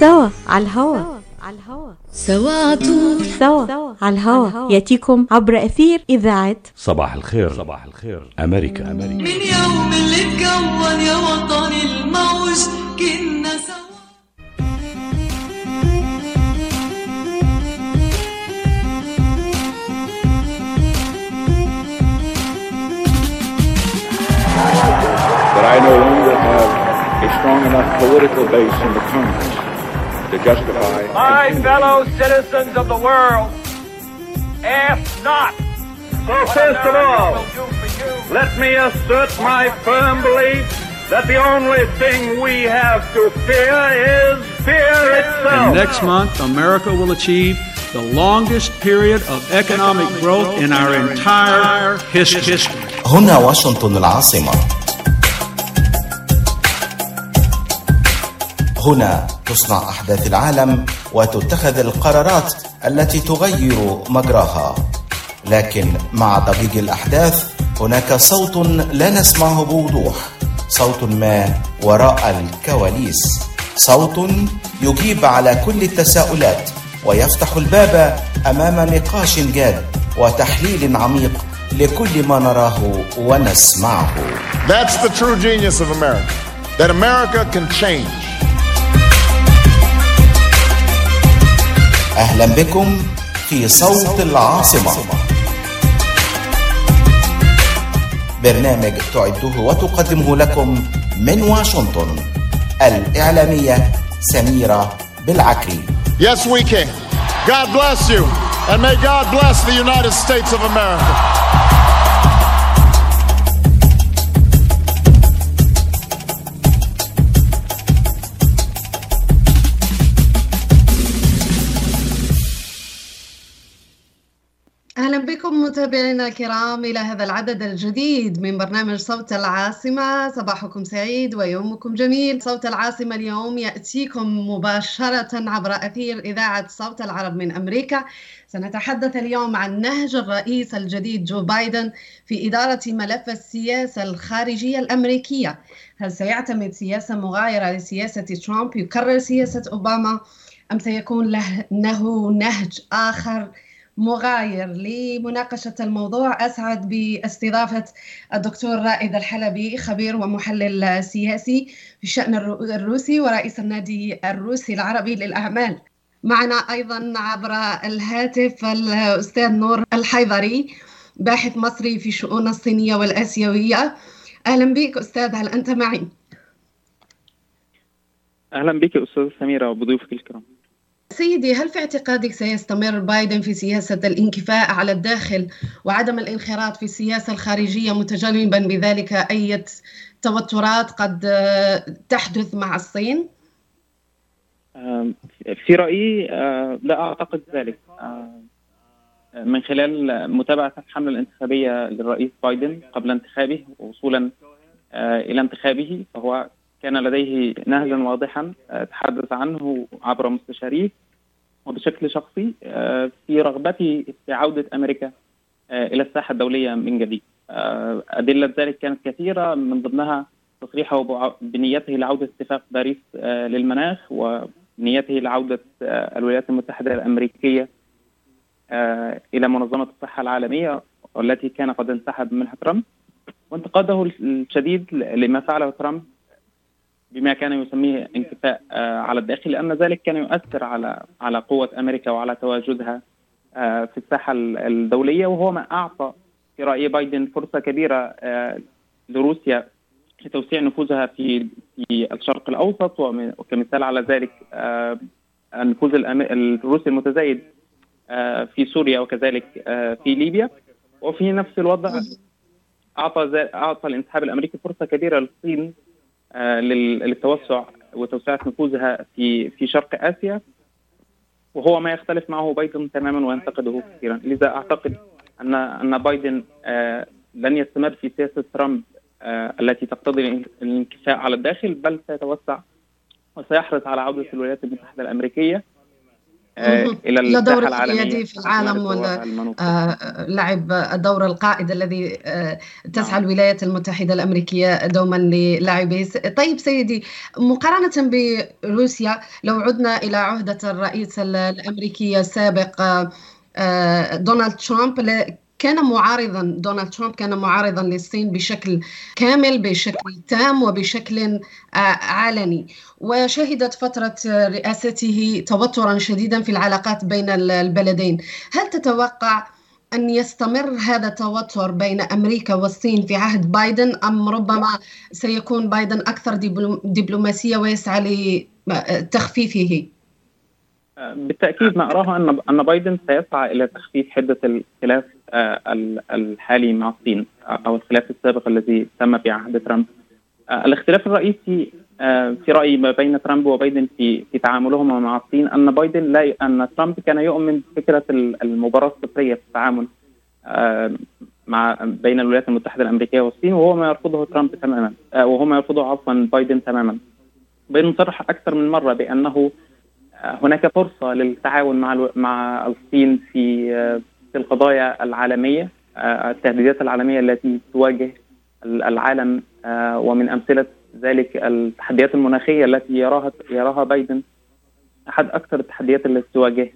سوا على الهوا. على الهوا. سوا سوا على الهوا. يأتيكم عبر أثير إذاعة صباح الخير. صباح الخير. أمريكا. أمريكا. من يوم اللي اتكون يا وطني الموج كنا سوا. That I no longer have a strong enough political base in the Congress. to justify. My fellow citizens of the world, ask not. So first of all, let me assert my firm belief that the only thing we have to fear is fear itself. And next month, America will achieve the longest period of economic growth in our entire history. هنا واشنطن العاصمة هنا تصنع أحداث العالم وتتخذ القرارات التي تغير مجراها لكن مع ضجيج الأحداث هناك صوت لا نسمعه بوضوح صوت ما وراء الكواليس صوت يجيب على كل التساؤلات ويفتح الباب أمام نقاش جاد وتحليل عميق لكل ما نراه ونسمعه That's the true genius of America. That America can change. أهلا بكم في صوت العاصمة برنامج تعده وتقدمه لكم من واشنطن الإعلامية سميرة بالعكري Yes, we can. God bless you. And may God bless the United States of America. متابعينا الكرام إلى هذا العدد الجديد من برنامج صوت العاصمة. صباحكم سعيد ويومكم جميل. صوت العاصمة اليوم يأتيكم مباشرة عبر أثير إذاعة صوت العرب من أمريكا. سنتحدث اليوم عن نهج الرئيس الجديد جو بايدن في إدارة ملف السياسة الخارجية الأمريكية. هل سيعتمد سياسة مغايرة لسياسة ترامب؟ يكرر سياسة أوباما؟ أم سيكون له نهج آخر مغاير لمناقشة الموضوع. أسعد باستضافة الدكتور رائد الحلبي خبير ومحلل سياسي في الشأن الرو- الروسي ورئيس النادي الروسي العربي للأعمال. معنا أيضا عبر الهاتف الأستاذ نور الحيضري باحث مصري في الشؤون الصينية والآسيوية. أهلا بك أستاذ هل أنت معي؟ أهلا بك أستاذ سميرة وبضيوفك الكرام. سيدي هل في اعتقادك سيستمر بايدن في سياسة الانكفاء على الداخل وعدم الانخراط في السياسة الخارجية متجنبا بذلك أي توترات قد تحدث مع الصين؟ في رأيي آه، لا أعتقد ذلك آه، من خلال متابعة الحملة الانتخابية للرئيس بايدن قبل انتخابه ووصولا آه، إلى انتخابه فهو كان لديه نهجا واضحا آه، تحدث عنه عبر مستشاريه وبشكل شخصي آه، في رغبته في عودة أمريكا آه، إلى الساحة الدولية من جديد. أدلة ذلك كانت كثيرة من ضمنها تصريحه بنيته لعودة اتفاق باريس للمناخ ونيته لعودة آه، الولايات المتحدة الأمريكية آه، إلى منظمة الصحة العالمية والتي كان قد انسحب منها ترامب وانتقاده الشديد لما فعله ترامب بما كان يسميه انكفاء آه، على الداخل لأن ذلك كان يؤثر على على قوة أمريكا وعلى تواجدها آه، في الساحة ال- الدولية وهو ما أعطى في رأي بايدن فرصة كبيرة آه، لروسيا لتوسيع نفوذها في في الشرق الأوسط وكمثال على ذلك النفوذ الروسي المتزايد في سوريا وكذلك في ليبيا. وفي نفس الوضع أعطى أعطى الانسحاب الأمريكي فرصة كبيرة للصين لل- للتوسع وتوسعة نفوذها في في شرق آسيا. وهو ما يختلف معه بايدن تماما وينتقده كثيرا. لذا أعتقد ان أن بايدن آه، لن يستمر في سياسة ترامب آه، التي تقتضي الانكفاء على الداخل بل سيتوسع وسيحرص على عودة الولايات المتحدة الأمريكية إلى الساحة العالمية. في العالم ولعب الدور القائد الذي تسعى نعم. الولايات المتحدة الأمريكية دوما للاعبيه. طيب سيدي مقارنة بروسيا لو عدنا إلى عهدة الرئيس الأمريكي السابق دونالد ترامب كان معارضا دونالد ترامب كان معارضا للصين بشكل كامل بشكل تام وبشكل آه، علني وشهدت فترة رئاسته توترا شديدا في العلاقات بين البلدين هل تتوقع أن يستمر هذا التوتر بين أمريكا والصين في عهد بايدن أم ربما سيكون بايدن أكثر دبلوماسية ويسعى لتخفيفه؟ بالتأكيد ما أراه ان أن بايدن سيسعى إلى تخفيف حدة الخلاف الحالي مع الصين أو الخلاف السابق الذي تم في عهد ترامب. آه، الاختلاف الرئيسي آه، في رأيي ما بين ترامب وبايدن في في تعاملهما مع الصين أن بايدن لا أن ترامب كان يؤمن بفكرة المباراة الصفرية في التعامل مع بين الولايات المتحدة الأمريكية والصين وهو ما يرفضه ترامب تماما وهو ما يرفضه عفوا بايدن تماما. بايدن صرح أكثر من مرة بأنه هناك فرصة للتعاون مع مع الصين في القضايا العالمية التهديدات العالمية التي تواجه العالم ومن أمثلة ذلك التحديات المناخية التي يراها يراها بايدن أحد أكثر التحديات التي تواجه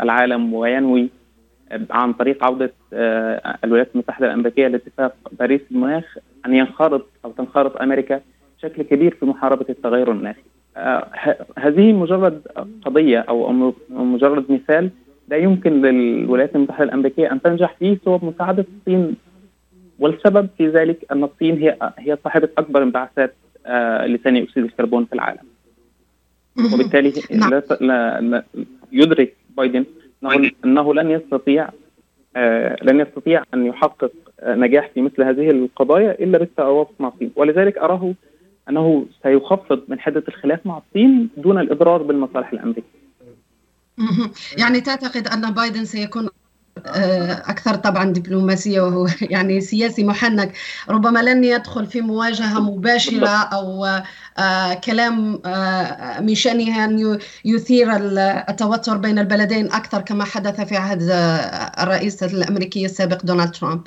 العالم وينوي عن طريق عودة الولايات المتحدة الأمريكية لاتفاق باريس المناخ أن ينخرط أو تنخرط أمريكا بشكل كبير في محاربة التغير المناخي. آه، هذه مجرد قضية أو مجرد مثال لا يمكن للولايات المتحدة الأمريكية أن تنجح فيه سوى مساعدة الصين والسبب في ذلك أن الصين هي هي صاحبة أكبر انبعاثات آه، لثاني أكسيد الكربون في العالم. وبالتالي نعم. لا, لا يدرك بايدن انه أنه لن يستطيع آه، لن يستطيع أن يحقق نجاح في مثل هذه القضايا إلا بالتوافق مع الصين ولذلك أراه أنه سيخفض من حدة الخلاف مع الصين دون الإضرار بالمصالح الأمريكية. يعني تعتقد أن بايدن سيكون آه، أكثر طبعا دبلوماسية وهو يعني سياسي محنك ربما لن يدخل في مواجهة مباشرة أو آه، كلام آه، من شانه أن يثير التوتر بين البلدين أكثر كما حدث في عهد الرئيس الأمريكي السابق دونالد ترامب.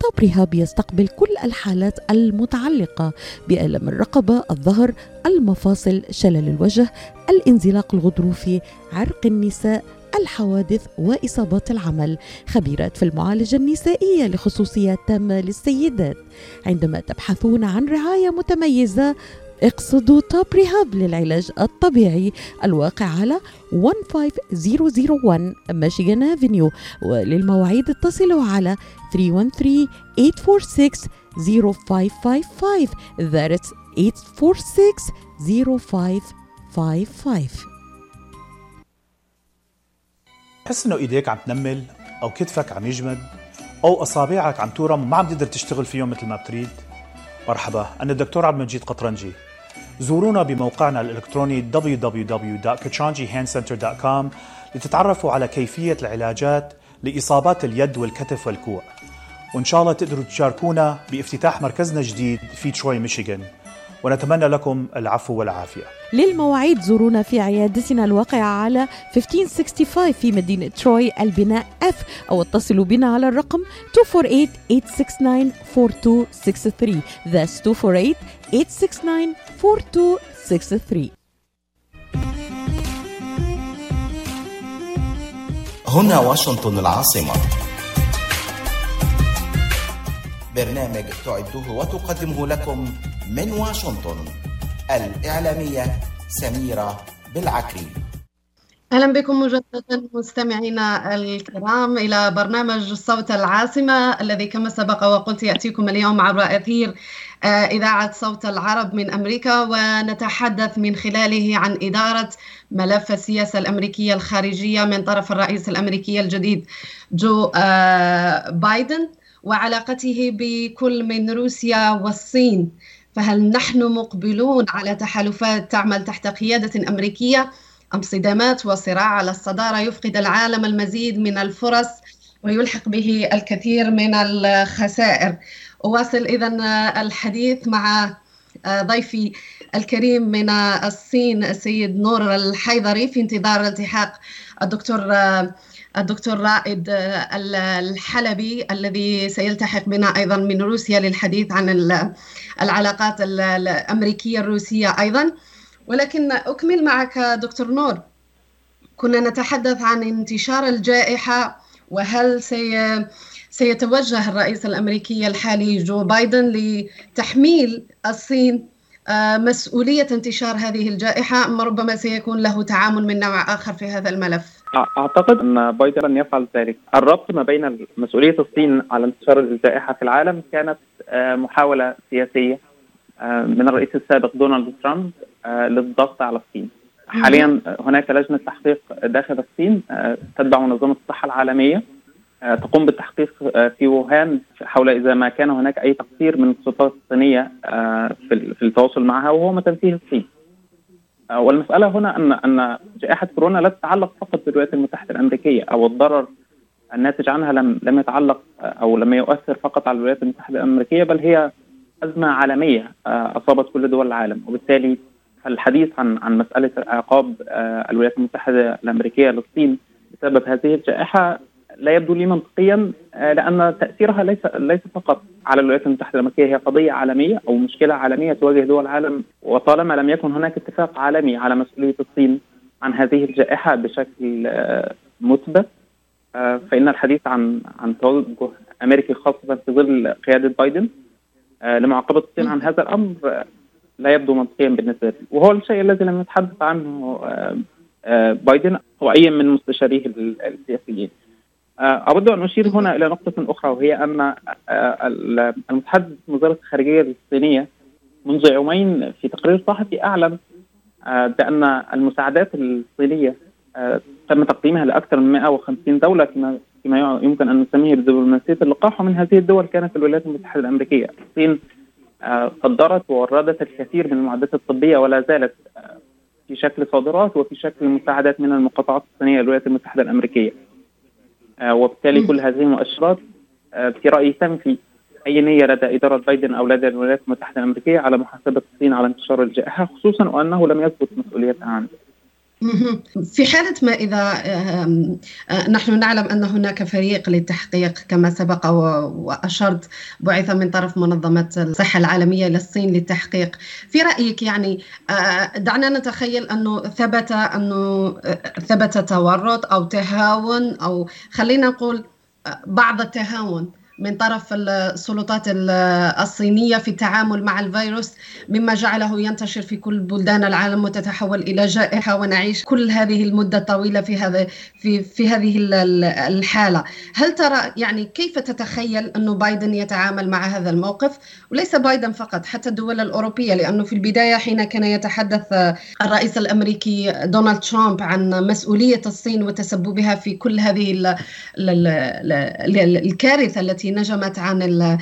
طب رهاب يستقبل كل الحالات المتعلقة بألم الرقبة، الظهر، المفاصل، شلل الوجه، الانزلاق الغضروفي، عرق النساء، الحوادث وإصابات العمل. خبيرات في المعالجة النسائية لخصوصيات تامه للسيدات. عندما تبحثون عن رعاية متميزة اقصدوا توب ريهاب للعلاج الطبيعي الواقع على 15001 ميشيغان افنيو وللمواعيد اتصلوا على 313 846 0555 that's 846 0555 تحس إنه إيديك عم تنمل أو كتفك عم يجمد أو أصابعك عم تورم وما عم تقدر تشتغل فيهم مثل ما بتريد؟ مرحبا أنا الدكتور عبد المجيد قطرنجي. زورونا بموقعنا الإلكتروني www.kachanjihandcenter.com لتتعرفوا على كيفية العلاجات لإصابات اليد والكتف والكوع. وإن شاء الله تقدروا تشاركونا بافتتاح مركزنا الجديد في تروي ميشيغان. ونتمنى لكم العفو والعافية. للمواعيد زورونا في عيادتنا الواقعة على 1565 في مدينة تروي البناء F أو اتصلوا بنا على الرقم 248-869-4263 That's 248-869-4263 هنا واشنطن العاصمة. برنامج تعده وتقدمه لكم من واشنطن الإعلامية سميرة بالعكري. أهلا بكم مجددا مستمعينا الكرام إلى برنامج صوت العاصمة الذي كما سبق وقلت يأتيكم اليوم عبر أثير آه، إذاعة صوت العرب من أمريكا ونتحدث من خلاله عن إدارة ملف السياسة الأمريكية الخارجية من طرف الرئيس الأمريكي الجديد جو آه، بايدن وعلاقته بكل من روسيا والصين. فهل نحن مقبلون على تحالفات تعمل تحت قيادة أمريكية؟ أم صدامات وصراع على الصدارة يفقد العالم المزيد من الفرص ويلحق به الكثير من الخسائر؟ أواصل إذا الحديث مع ضيفي الكريم من الصين السيد نور الحيدري في انتظار التحاق الدكتور الدكتور رائد الحلبي الذي سيلتحق بنا أيضا من روسيا للحديث عن العلاقات الأمريكية الروسية أيضا. ولكن أكمل معك دكتور نور. كنا نتحدث عن انتشار الجائحة وهل سي سيتوجه الرئيس الأمريكي الحالي جو بايدن لتحميل الصين آه، مسؤولية انتشار هذه الجائحة أم ربما سيكون له تعامل من نوع آخر في هذا الملف؟ أعتقد أن بايدن لن يفعل ذلك. الربط ما بين مسؤولية الصين على انتشار الجائحة في العالم كانت آه، محاولة سياسية آه، من الرئيس السابق دونالد ترامب للضغط على الصين. حاليا هناك لجنة تحقيق داخل الصين تتبع منظمة الصحة العالمية. تقوم بالتحقيق في ووهان حول إذا ما كان هناك أي تقصير من السلطات الصينية في التواصل معها وهو ما تنفيذ الصين. والمسألة هنا ان أن جائحة كورونا لا تتعلق فقط بالولايات المتحدة الأمريكية أو الضرر الناتج عنها لم لم يتعلق أو لم يؤثر فقط على الولايات المتحدة الأمريكية بل هي أزمة عالمية أصابت كل دول العالم وبالتالي الحديث عن عن مسألة عقاب آه، الولايات المتحدة الأمريكية للصين بسبب هذه الجائحة لا يبدو لي منطقيا آه، لأن تأثيرها ليس ليس فقط على الولايات المتحدة الامريكيه هي قضية عالمية أو مشكلة عالمية تواجه دول العالم وطالما لم يكن هناك اتفاق عالمي على مسؤولية الصين عن هذه الجائحة بشكل آه، مثبت فإن الحديث عن عن توجه أمريكي خاصة في ظل قيادة بايدن لمعاقبة الصين عن هذا الأمر لا يبدو منطقيا بالنسبة لي. وهو الشيء الذي لم يتحدث عنه آه، آه، بايدن أو أي من مستشاريه السياسيين. آه، أود أن أشير هنا إلى نقطة أخرى وهي أن المتحدث وزارة الخارجية الصينية منذ يومين في تقرير صحفي أعلن بأن المساعدات الصينية تم تقديمها لأكثر من 150 دولة فيما فيما يمكن أن نسميه بدبلوماسية اللقاح ومن هذه الدول كانت الولايات المتحدة الأمريكية. الصين صدرت ووردت الكثير من المعدات الطبية ولا زالت آه، في شكل صادرات وفي شكل مساعدات من المقاطعات الصينية للولايات المتحدة الأمريكية. آه، وبالتالي كل هذه المؤشرات آه، في رأيي تنفي أي نية لدى إدارة بايدن أو لدى الولايات المتحدة الأمريكية على محاسبة الصين على انتشار الجائحة خصوصا وأنه لم يثبت مسؤوليتها عنه. في حالة ما إذا آه، نحن نعلم أن هناك فريق للتحقيق كما سبق وأشرت بعث من طرف منظمة الصحة العالمية للصين للتحقيق. في رأيك يعني آه، دعنا نتخيل أنه ثبت أنه آه، ثبت تورط أو تهاون أو خلينا نقول بعض التهاون من طرف السلطات الصينية في التعامل مع الفيروس مما جعله ينتشر في كل بلدان العالم وتتحول إلى جائحة ونعيش كل هذه المدة الطويلة في هذا في في هذه الحالة. هل ترى يعني كيف تتخيل أنه بايدن يتعامل مع هذا الموقف؟ وليس بايدن فقط حتى الدول الأوروبية لأنه في البداية حين كان يتحدث الرئيس الأمريكي دونالد ترامب عن مسؤولية الصين وتسببها في كل هذه الكارثة التي التي نجمت عن آه،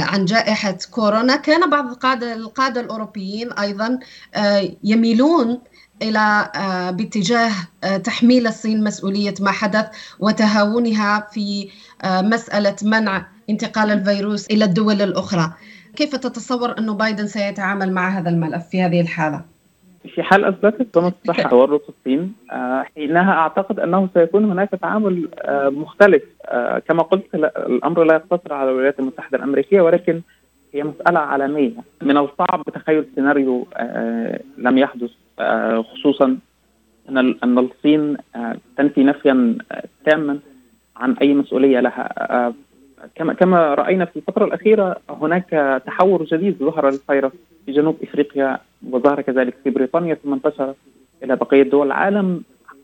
عن جائحة كورونا كان بعض القادة القادة الأوروبيين أيضا آه، يميلون إلى آه، باتجاه تحميل الصين مسؤولية ما حدث وتهاونها في مسألة منع انتقال الفيروس إلى الدول الأخرى. كيف تتصور انه بايدن سيتعامل مع هذا الملف في هذه الحالة؟ في حال أثبتت منظمه الصحه تورط الصين. آه، حينها أعتقد أنه سيكون هناك تعامل آه، مختلف. آه، كما قلت الأمر لا يقتصر على الولايات المتحدة الأمريكية ولكن هي مسألة عالمية. من الصعب تخيل سيناريو لم يحدث خصوصا أن أن الصين تنفي نفيا تاما عن أي مسؤولية لها. كما كما رأينا في الفترة الأخيرة هناك تحور جديد ظهر للفيروس في جنوب إفريقيا. وظهر كذلك في بريطانيا ثم انتشر إلى بقية دول العالم.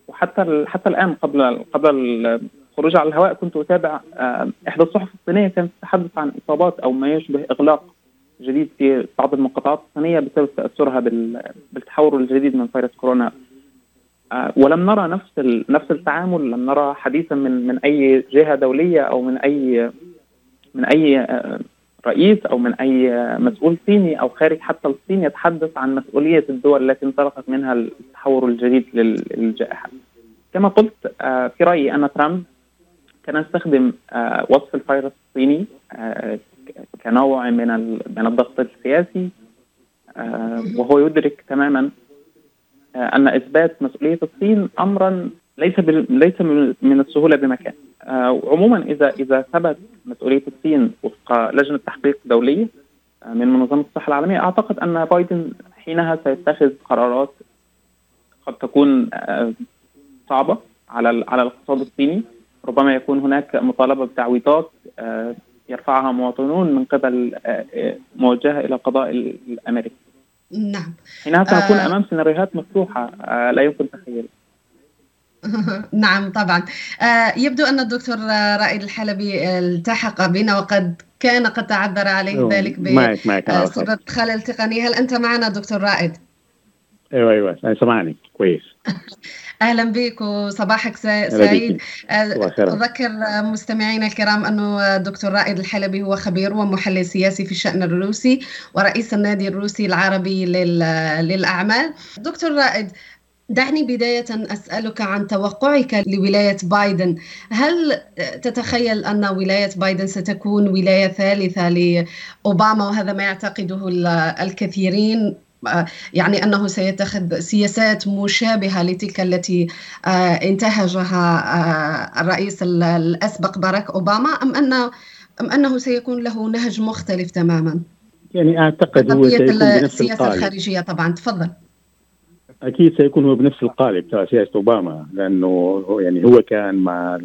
وحتى حتى الآن قبل قبل الخروج على الهواء كنت أتابع إحدى الصحف الصينية كانت تتحدث عن إصابات أو ما يشبه إغلاق جديد في بعض المقاطعات الصينية بسبب تأثرها بالتحور الجديد من فيروس كورونا. ولم نرى نفس نفس التعامل لم نرى حديثا من من أي جهة دولية أو من اي من أي رئيس أو من أي مسؤول صيني أو خارج حتى الصين يتحدث عن مسؤولية الدول التي انطلقت منها التحور الجديد للجائحة. كما قلت في رأيي أن ترامب كان يستخدم وصف الفيروس الصيني كنوع من من الضغط السياسي وهو يدرك تماما أن إثبات مسؤولية الصين امرا ليس ليس من السهولة بمكان عموما اذا إذا ثبت مسؤولية الصين وفق لجنة تحقيق دوليه من منظمة الصحة العالمية أعتقد أن بايدن حينها سيتخذ قرارات قد تكون صعبة على على الاقتصاد الصيني ربما يكون هناك مطالبة بتعويضات يرفعها مواطنون من قبل موجهه إلى القضاء الأمريكي. نعم. حينها سنكون آه أمام سيناريوهات مفتوحة لا يمكن تخيلها. نعم طبعا. آه يبدو أن الدكتور رائد الحلبي التحق بنا وقد كان قد تعذر عليه ذلك بسبب خلل تقني هل أنت معنا دكتور رائد؟ أيوه أيوه سامعني. كويس. أهلا بك وصباحك سعيد. أذكر مستمعينا الكرام أنه الدكتور رائد الحلبي هو خبير ومحلل سياسي في الشأن الروسي ورئيس النادي الروسي العربي للأعمال. دكتور رائد دعني بداية أسألك عن توقعك لولاية بايدن. هل تتخيل أن ولاية بايدن ستكون ولاية ثالثة لأوباما؟ وهذا ما يعتقده الكثيرين. يعني أنه سيتخذ سياسات مشابهة لتلك التي انتهجها الرئيس الأسبق باراك أوباما أم ان أم أنه سيكون له نهج مختلف تماما؟ يعني أعتقد هو سيكون بنفس السياسة القالب. الخارجية طبعا. تفضل. أكيد سيكون هو بنفس القالب تبع سياسة أوباما لأنه يعني هو كان مع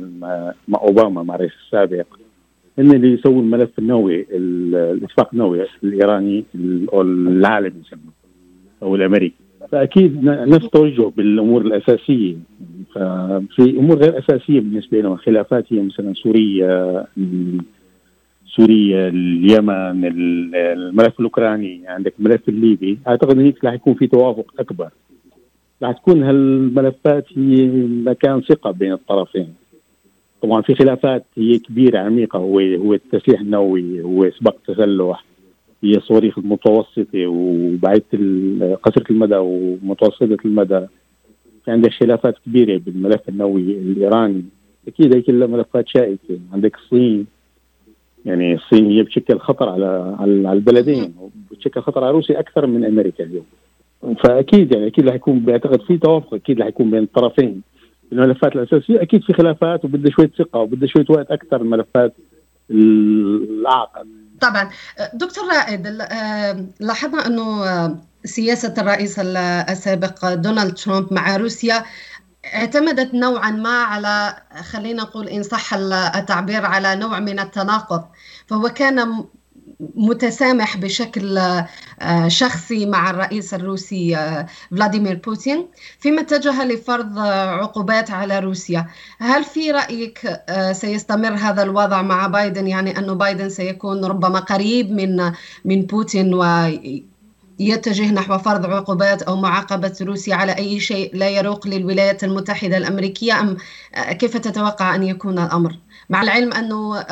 مع أوباما مع الرئيس السابق. ان اللي يسووا الملف النووي الاتفاق النووي الإيراني العالمي نسميه أو الأمريكي. فأكيد نفس توجه بالأمور الأساسية. ففي أمور غير أساسية بالنسبة لهم خلافات هي مثلا سوريا سوريا اليمن الملف الأوكراني عندك الملف الليبي. أعتقد هيك رح يكون في توافق أكبر. رح تكون هالملفات هي مكان ثقة بين الطرفين. طبعا في خلافات هي كبيرة عميقة هو هو التسليح النووي هو سباق التسلح هي الصواريخ المتوسطه وبعيدة قصيره المدى ومتوسطة المدى. في عندك خلافات كبيرة بالملف النووي الايراني أكيد هي كلها ملفات شائكة. عندك الصين. يعني الصين هي بتشكل خطر على على البلدين وبتشكل خطر على روسيا أكثر من أمريكا اليوم. فأكيد يعني أكيد رح يكون بعتقد في توافق أكيد رح يكون بين الطرفين. الملفات الأساسية أكيد في خلافات وبدها شوية ثقة وبدها شوية وقت أكثر الملفات الاعقد طبعا. دكتور رائد لاحظنا إنه سياسة الرئيس السابق دونالد ترامب مع روسيا اعتمدت نوعا ما على خلينا نقول إن صح التعبير على نوع من التناقض فهو كان متسامح بشكل شخصي مع الرئيس الروسي فلاديمير بوتين فيما اتجه لفرض عقوبات على روسيا. هل في رأيك سيستمر هذا الوضع مع بايدن؟ يعني أنه بايدن سيكون ربما قريب من من بوتين و يتجه نحو فرض عقوبات أو معاقبة روسيا على أي شيء لا يروق للولايات المتحدة الأمريكية؟ أم كيف تتوقع أن يكون الأمر؟ مع العلم أنه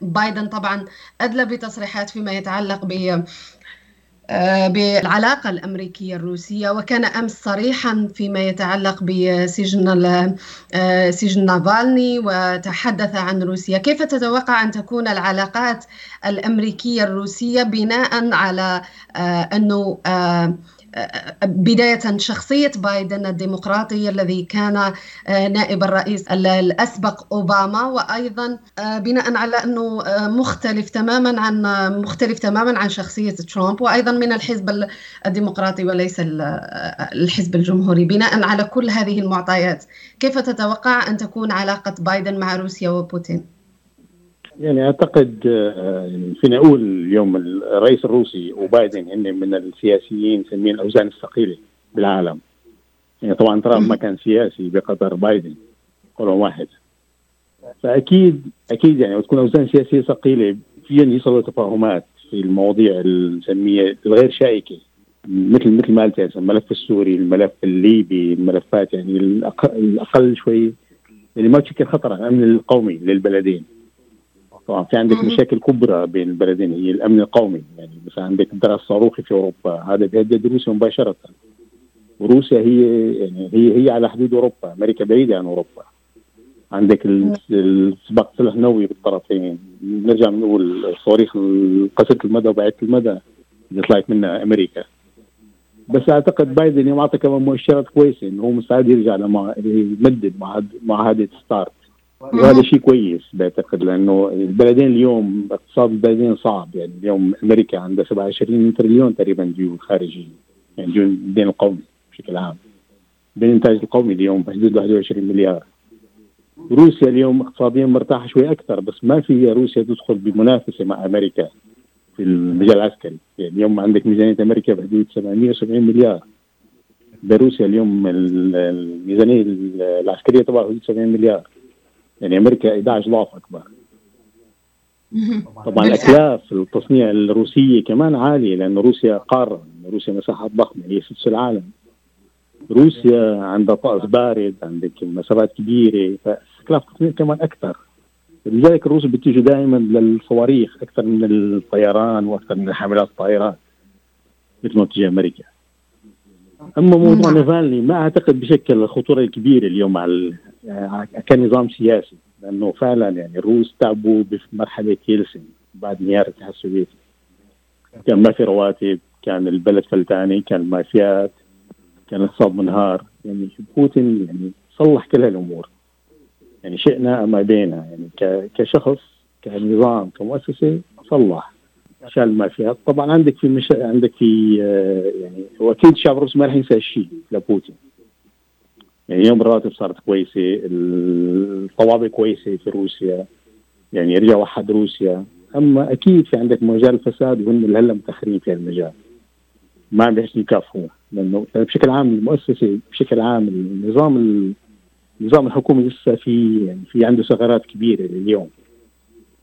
بايدن طبعا أدلى بتصريحات فيما يتعلق ب بالعلاقة الأمريكية الروسية وكان أمس صريحا فيما يتعلق بسجن سجن نافالني وتحدث عن روسيا. كيف تتوقع أن تكون العلاقات الأمريكية الروسية بناء على أنه بداية شخصية بايدن الديمقراطي الذي كان نائب الرئيس الأسبق أوباما وأيضا بناء على أنه مختلف تماما عن مختلف تماما عن شخصية ترامب وأيضا من الحزب الديمقراطي وليس الحزب الجمهوري بناء على كل هذه المعطيات كيف تتوقع أن تكون علاقة بايدن مع روسيا وبوتين؟ يعني أعتقد فينا أقول اليوم الرئيس الروسي وبايدن هن من السياسيين نسميهم الأوزان الثقيلة بالعالم. يعني طبعا ترامب ما كان سياسي بقدر بايدن قول واحد. فأكيد أكيد يعني وتكون أوزان سياسية ثقيلة فيهم يصلوا تفاهمات في المواضيع نسميها الغير شائكة. مثل مثل ما قلت الملف السوري، الملف الليبي، الملفات يعني الأقل شوي اللي ما تشكل خطر على الامن القومي للبلدين. طبعا في عندك مشاكل كبرى بين البلدين هي الأمن القومي يعني مثلا عندك الدرع الصاروخي في أوروبا هذا بيهدد روسيا مباشرة. وروسيا هي يعني هي هي على حدود أوروبا، أمريكا بعيدة عن أوروبا. عندك السباق سلاح نووي بالطرفين. نرجع نقول الصواريخ قصيره المدى وبعيده المدى اللي طلعت منها أمريكا. بس أعتقد بايدن يوم أعطى كمان مؤشرات كويسة إنه هو مستعد يرجع لما يمدد معاهده ستارت وهذا شيء كويس بعتقد لأنه البلدين اليوم اقتصاد البلدين صعب. يعني اليوم أمريكا عندها 27 تريليون تقريبا ديون خارجية يعني ديون الدين القومي بشكل عام. بالانتاج القومي اليوم بحدود 21 مليار. روسيا اليوم اقتصاديا مرتاحة شوي أكثر بس ما في روسيا تدخل بمنافسة مع أمريكا في المجال العسكري. يعني اليوم عندك ميزانية أمريكا بحدود 770 مليار. بروسيا اليوم الميزانية العسكرية تبعها حدود 70 مليار. يعني أمريكا 11 ضعف أكبر. طبعا الأكلاف التصنيع الروسية كمان عالية لأنه روسيا قارة روسيا مساحات ضخمة هي سدس العالم. روسيا عندها طقس بارد عندك مسافات كبيرة فاستكلاف تصنيع كمان أكثر. لذلك الروس بيتجهوا دائما للصواريخ أكثر من الطيران وأكثر من حاملات الطائرات مثل ما تجي أمريكا. أما موضوع نافالني ما أعتقد بشكل الخطورة الكبيرة اليوم على كنظام سياسي لأنه فعلا يعني الروس تعبوا بمرحلة يلسن بعد انهيار الاتحاد السوفيتي. كان ما في رواتب كان البلد فلتاني كان المافيات كان الاقتصاد منهار. يعني بوتين يعني صلح كل هالأمور. يعني شئنا أم أبينا. يعني كشخص كنظام كمؤسسة صلح. شال ما فيها طبعا عندك في مش... عندك في آه، يعني هو أكيد الشعب الروسي ما راح ينسى الشيء لبوتين. يعني يوم الرواتب صارت كويسة الطوابع كويسة في روسيا يعني يرجع وحد روسيا. أما أكيد في عندك مجال الفساد وهم اللي هلأ متأخرين في المجال ما عم بيحسنوا يكافئوا لأنه بشكل عام المؤسسة بشكل عام النظام النظام الحكومي لسه في يعني في عنده ثغرات كبيرة لليوم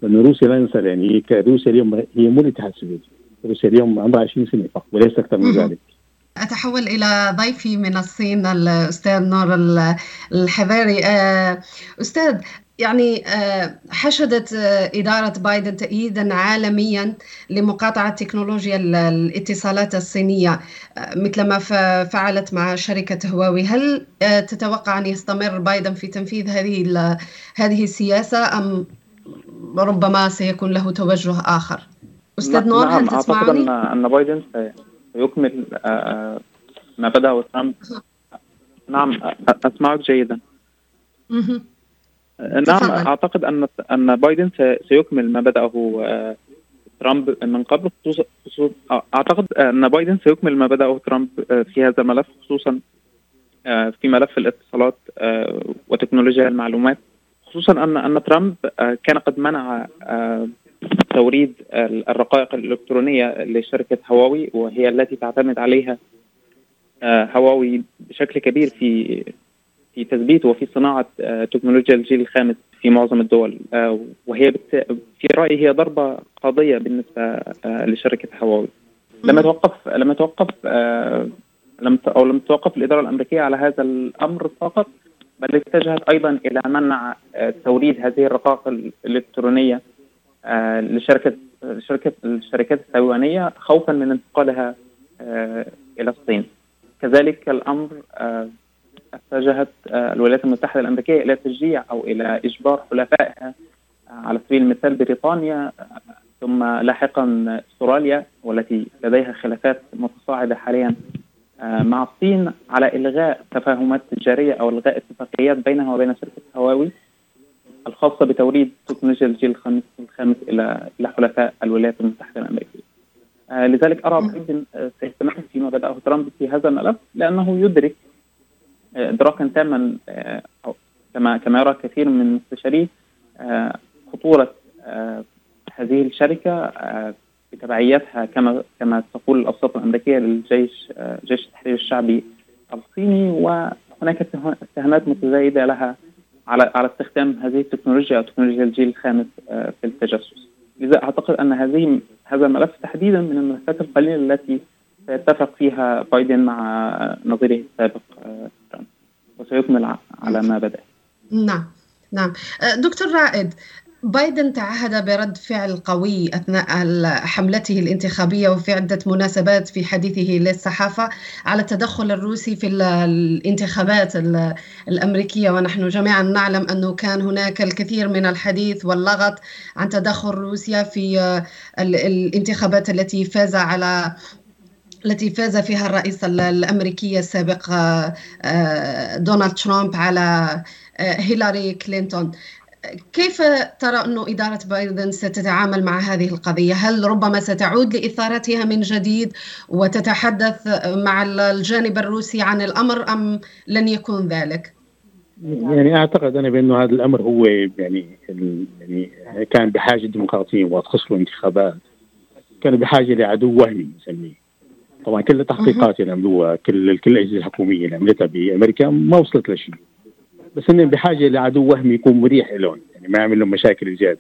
لأنه روسيا لا ننسى يعني روسيا اليوم هي مو الاتحاد السوفيتي. روسيا اليوم عمرها 20 سنة فقط وليس أكثر من ذلك. أتحول إلى ضيفي من الصين الأستاذ نور الحذاري آه، أستاذ يعني آه، حشدت آه، إدارة بايدن تأييدا عالميا لمقاطعة تكنولوجيا الاتصالات الصينية آه، مثل ما فعلت مع شركة هواوي. هل تتوقع أن يستمر بايدن في تنفيذ هذه هذه السياسة أم ربما سيكون له توجه آخر؟ أستاذ نور نعم هل تسمعني؟ أعتقد أن بايدن سيكمل ما بدأه ترامب نعم أسمعك جيدا. نعم أعتقد أن أن بايدن سيكمل ما بدأه آه، ترامب من قبل خصوصا أعتقد أن بايدن سيكمل ما بدأه ترامب آه، في هذا الملف خصوصا آه، في ملف الاتصالات وتكنولوجيا المعلومات خصوصا أن أن ترامب كان قد منع توريد الرقائق الإلكترونية لشركة هواوي وهي التي تعتمد عليها هواوي بشكل كبير في في تثبيت وفي صناعة آه، تكنولوجيا الجيل الخامس في معظم الدول. آه، وهي في رأيي هي ضربة قاضية بالنسبة آه، لشركة هواوي. لما توقف لما توقف لم أو لم توقف الإدارة الأمريكية على هذا الأمر فقط بل اتجهت أيضا إلى منع توريد هذه الرقائق الإلكترونية. لشركة شركة الشركات التايوانية خوفا من انتقالها إلى الصين. كذلك الأمر اتجهت آه، الولايات المتحدة الأمريكية إلى تشجيع أو إلى إجبار حلفائها آه، على سبيل المثال بريطانيا آه، ثم لاحقا أستراليا والتي لديها خلافات متصاعدة حاليا مع الصين على إلغاء تفاهمات تجارية أو إلغاء اتفاقيات بينها وبين شركة هواوي. الخاصة بتوريد تكنولوجيا الجيل الخامس الخامس إلى إلى حلفاء الولايات المتحدة الأمريكية. لذلك أرى بايدن سيستمر فيما بدأه ترامب في هذا الملف لأنه يدرك ادراكا تاما آه، كما كما يرى كثير من مستشاريه آه، خطورة آه، هذه الشركة بتبعياتها كما كما تقول الأوساط الأمريكية للجيش جيش التحرير الشعبي الصيني وهناك اتهامات متزايدة لها على على استخدام هذه التكنولوجيا أو تكنولوجيا الجيل الخامس آه، في التجسس. لذا أعتقد أن هذه هذا الملف تحديدا من الملفات القليلة التي سيتفق فيها بايدن مع نظيره السابق آه، ترامب وسيكمل على ما بدأ. نعم نعم دكتور رائد بايدن تعهد برد فعل قوي أثناء حملته الانتخابية وفي عدة مناسبات في حديثه للصحافة على التدخل الروسي في الانتخابات الأمريكية. ونحن جميعا نعلم أنه كان هناك الكثير من الحديث واللغط عن تدخل روسيا في الانتخابات التي فاز على التي فاز فيها الرئيس الأمريكي السابق آه، دونالد ترامب على آه، هيلاري كلينتون. كيف ترى أن إدارة بايدن ستتعامل مع هذه القضية؟ هل ربما ستعود لإثارتها من جديد وتتحدث مع الجانب الروسي عن الأمر أم لن يكون ذلك؟ يعني أعتقد أنا بأنه هذا الأمر هو يعني يعني كان بحاجة الديمقراطيين وتخص له انتخابات كانوا بحاجة لعدو وهمي نسميه طبعا كل التحقيقات اللي عملوها كل كل الاجهزه الحكوميه اللي عملتها بأمريكا ما وصلت لشيء بس إنهم بحاجة لعدو وهمي يكون مريح لهم يعني ما يعمل لهم مشاكل زيادة.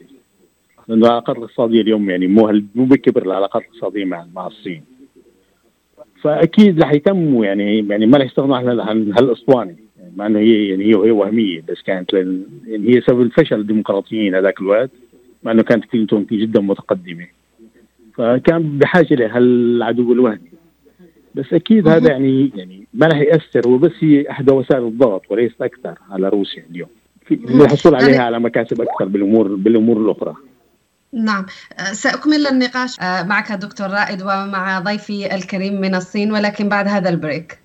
لأنه العلاقات الاقتصادية اليوم يعني مو مو بكبر العلاقات الاقتصادية مع مع الصين. فأكيد رح يتموا يعني يعني ما رح يستغنوا عن هالأسطوانة. يعني مع إنه هي يعني هي وهي وهمية بس كانت يعني هي سبب الفشل الديمقراطيين هذاك الوقت مع إنه كانت كلينتون جدا متقدمة. فكان بحاجة لهالعدو الوهمي. بس أكيد هذا يعني يعني ما راح يأثر هو بس هي احدى وسائل الضغط وليس أكثر على روسيا اليوم. في الحصول عليها على مكاسب أكثر بالامور بالأمور الأخرى. نعم. سأكمل النقاش. معك دكتور رائد ومع ضيفي الكريم من الصين ولكن بعد هذا البريك.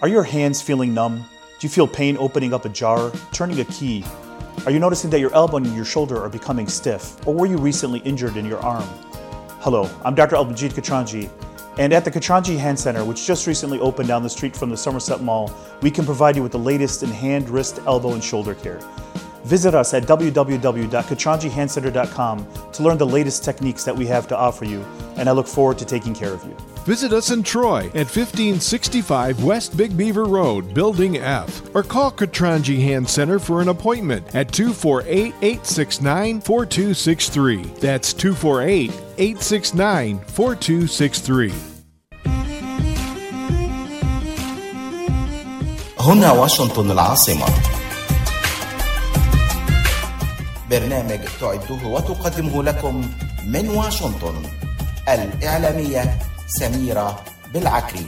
Are your hands feeling numb? Do you feel pain opening up a jar, turning a key? Are you noticing that your elbow and your shoulder are becoming stiff? Or were you recently injured in your arm? Hello, I'm Dr. Albanjit Katranji, and at the Katranji Hand Center, which just recently opened down the street from the Somerset Mall, we can provide you with the latest in hand, wrist, elbow, and shoulder care. Visit us at www.katranjihandcenter.com to learn the latest techniques that we have to offer you, and I look forward to taking care of you. Visit us in Troy at 1565 West Big Beaver Road, Building F, or call Katranji Hand Center for an appointment at 248 869 4263. That's 248 869 4263. هنا واشنطن العاصمة برنامج تعده وتقدمه لكم من واشنطن الإعلامية سميرة بالعكري.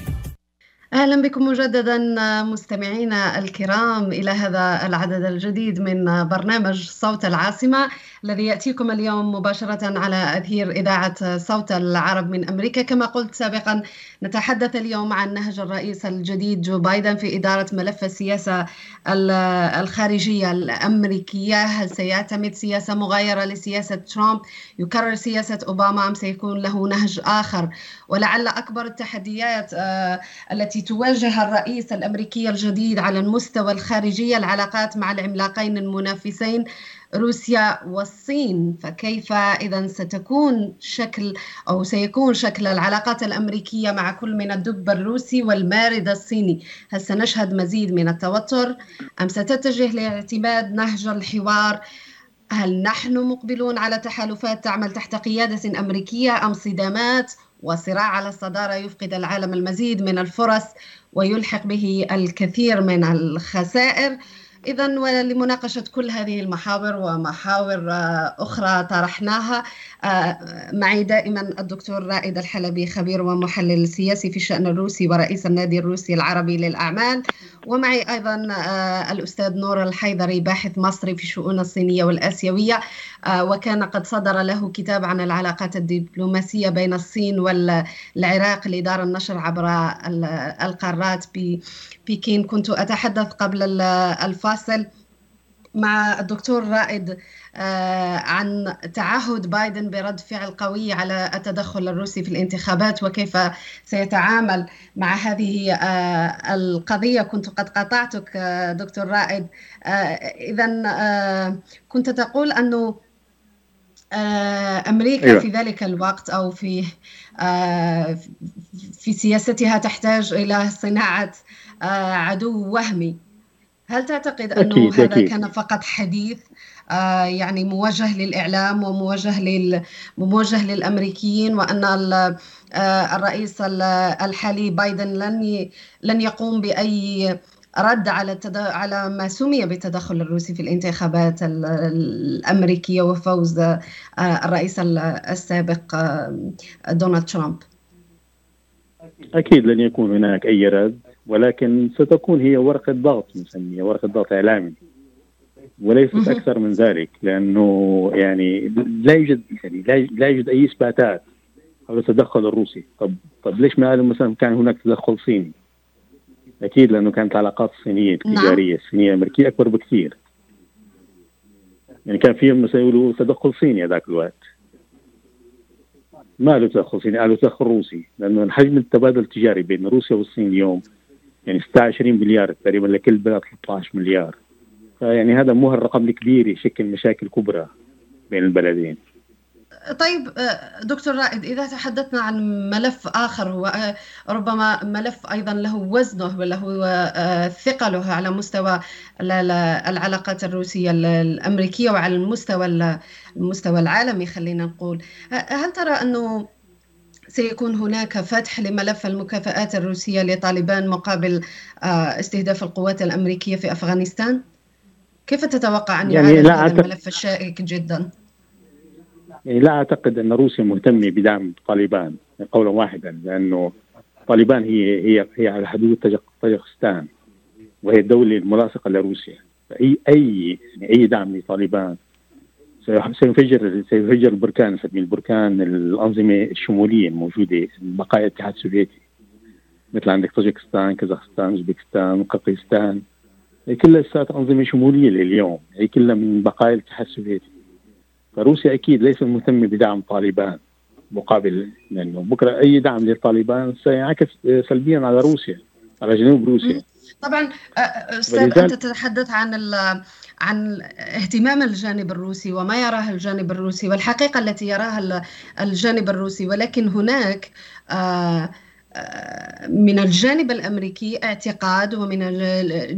أهلا بكم مجددا مستمعينا الكرام إلى هذا العدد الجديد من برنامج صوت العاصمة الذي يأتيكم اليوم مباشرة على أثير إذاعة صوت العرب من أمريكا. كما قلت سابقا نتحدث اليوم عن نهج الرئيس الجديد جو بايدن في إدارة ملف السياسة الخارجية الأمريكية. هل سيعتمد سياسة مغايرة لسياسة ترامب؟ يكرر سياسة أوباما أم سيكون له نهج آخر؟ ولعل أكبر التحديات التي تواجه الرئيس الأمريكي الجديد على المستوى الخارجي العلاقات مع العملاقين المنافسين روسيا والصين. فكيف إذا ستكون شكل أو سيكون شكل العلاقات الأمريكية مع كل من الدب الروسي والمارد الصيني؟ هل سنشهد مزيد من التوتر أم ستتجه لاعتماد نهج الحوار؟ هل نحن مقبلون على تحالفات تعمل تحت قيادة أمريكية أم صدامات؟ وصراع على الصدارة يفقد العالم المزيد من الفرص ويلحق به الكثير من الخسائر. إذا ولمناقشة كل هذه المحاور ومحاور آه، أخرى طرحناها آه، معي دائما الدكتور رائد الحلبي خبير ومحلل سياسي في الشأن الروسي ورئيس النادي الروسي العربي للأعمال. ومعي أيضا آه، الأستاذ نور الحيدري باحث مصري في الشؤون الصينية والآسيوية. وكان قد صدر له كتاب عن العلاقات الدبلوماسية بين الصين والعراق لدار النشر عبر القارات بكين. كنت أتحدث قبل الفاصل مع الدكتور رائد آه، عن تعهد بايدن برد فعل قوي على التدخل الروسي في الانتخابات وكيف سيتعامل مع هذه آه، القضية. كنت قد قطعتك آه، دكتور رائد. إذا كنت تقول أنه أمريكا أيوة. في ذلك الوقت أو في في سياستها تحتاج إلى صناعة عدو وهمي هل تعتقد أنه أكيد هذا أكيد. كان فقط حديث آه يعني موجه للإعلام وموجه لل موجه للأمريكيين وأن آه الرئيس الحالي بايدن لن لن يقوم بأي رد على التد... على ما سمي بالتدخل الروسي في الانتخابات الأمريكية وفوز آه الرئيس السابق آه دونالد ترامب. أكيد لن يكون هناك أي رد ولكن ستكون هي ورقة ضغط نسميها ورقة ضغط إعلامي. وليست أكثر من ذلك لأنه يعني لا يوجد يعني لا يوجد أي إثباتات حول التدخل الروسي. طب طب ليش ما قالوا مثلا كان هناك تدخل صيني؟ أكيد لأنه كانت العلاقات الصينية التجارية نعم. الصينية الأمريكية أكبر بكثير. يعني كان فيهم مثلا يقولوا تدخل صيني هذاك الوقت. ما له تدخل صيني قالوا تدخل روسي لأنه حجم التبادل التجاري بين روسيا والصين اليوم يعني 26 مليار تقريبا لكل بلد 13 مليار. فيعني هذا مو الرقم الكبير يشكل مشاكل كبرى بين البلدين. طيب آه، دكتور رائد إذا تحدثنا عن ملف آخر هو آه، ربما ملف أيضا له وزنه وله آه، ثقله على مستوى العلاقات الروسية الأمريكية وعلى المستوى المستوى العالمي خلينا نقول هل ترى أنه سيكون هناك فتح لملف المكافآت الروسية لطالبان مقابل استهداف القوات الأمريكية في أفغانستان؟ كيف تتوقع أن يعني يعالج هذا الملف الشائك جدا؟ يعني لا أعتقد أن روسيا مهتمة بدعم طالبان قولا واحدا لأنه طالبان هي هي هي على حدود طاجكستان وهي الدولة الملاصقة لروسيا. اي أي يعني أي دعم لطالبان سيفجر سيفجر البركان نسميه البركان الأنظمة الشمولية الموجودة بقايا الاتحاد السوفيتي مثل عندك طاجكستان كازاخستان أوزبكستان قرقيزستان هي كلها أنظمة شمولية لليوم هي كلها من بقايا الاتحاد السوفيتي. فروسيا أكيد ليست مهتمة بدعم طالبان مقابل لأنه بكرة أي دعم للطالبان سينعكس سلبيا على روسيا على جنوب روسيا. طبعا أستاذ أنت تتحدث عن عن اهتمام الجانب الروسي وما يراه الجانب الروسي والحقيقة التي يراها الجانب الروسي ولكن هناك آه من الجانب الأمريكي اعتقاد ومن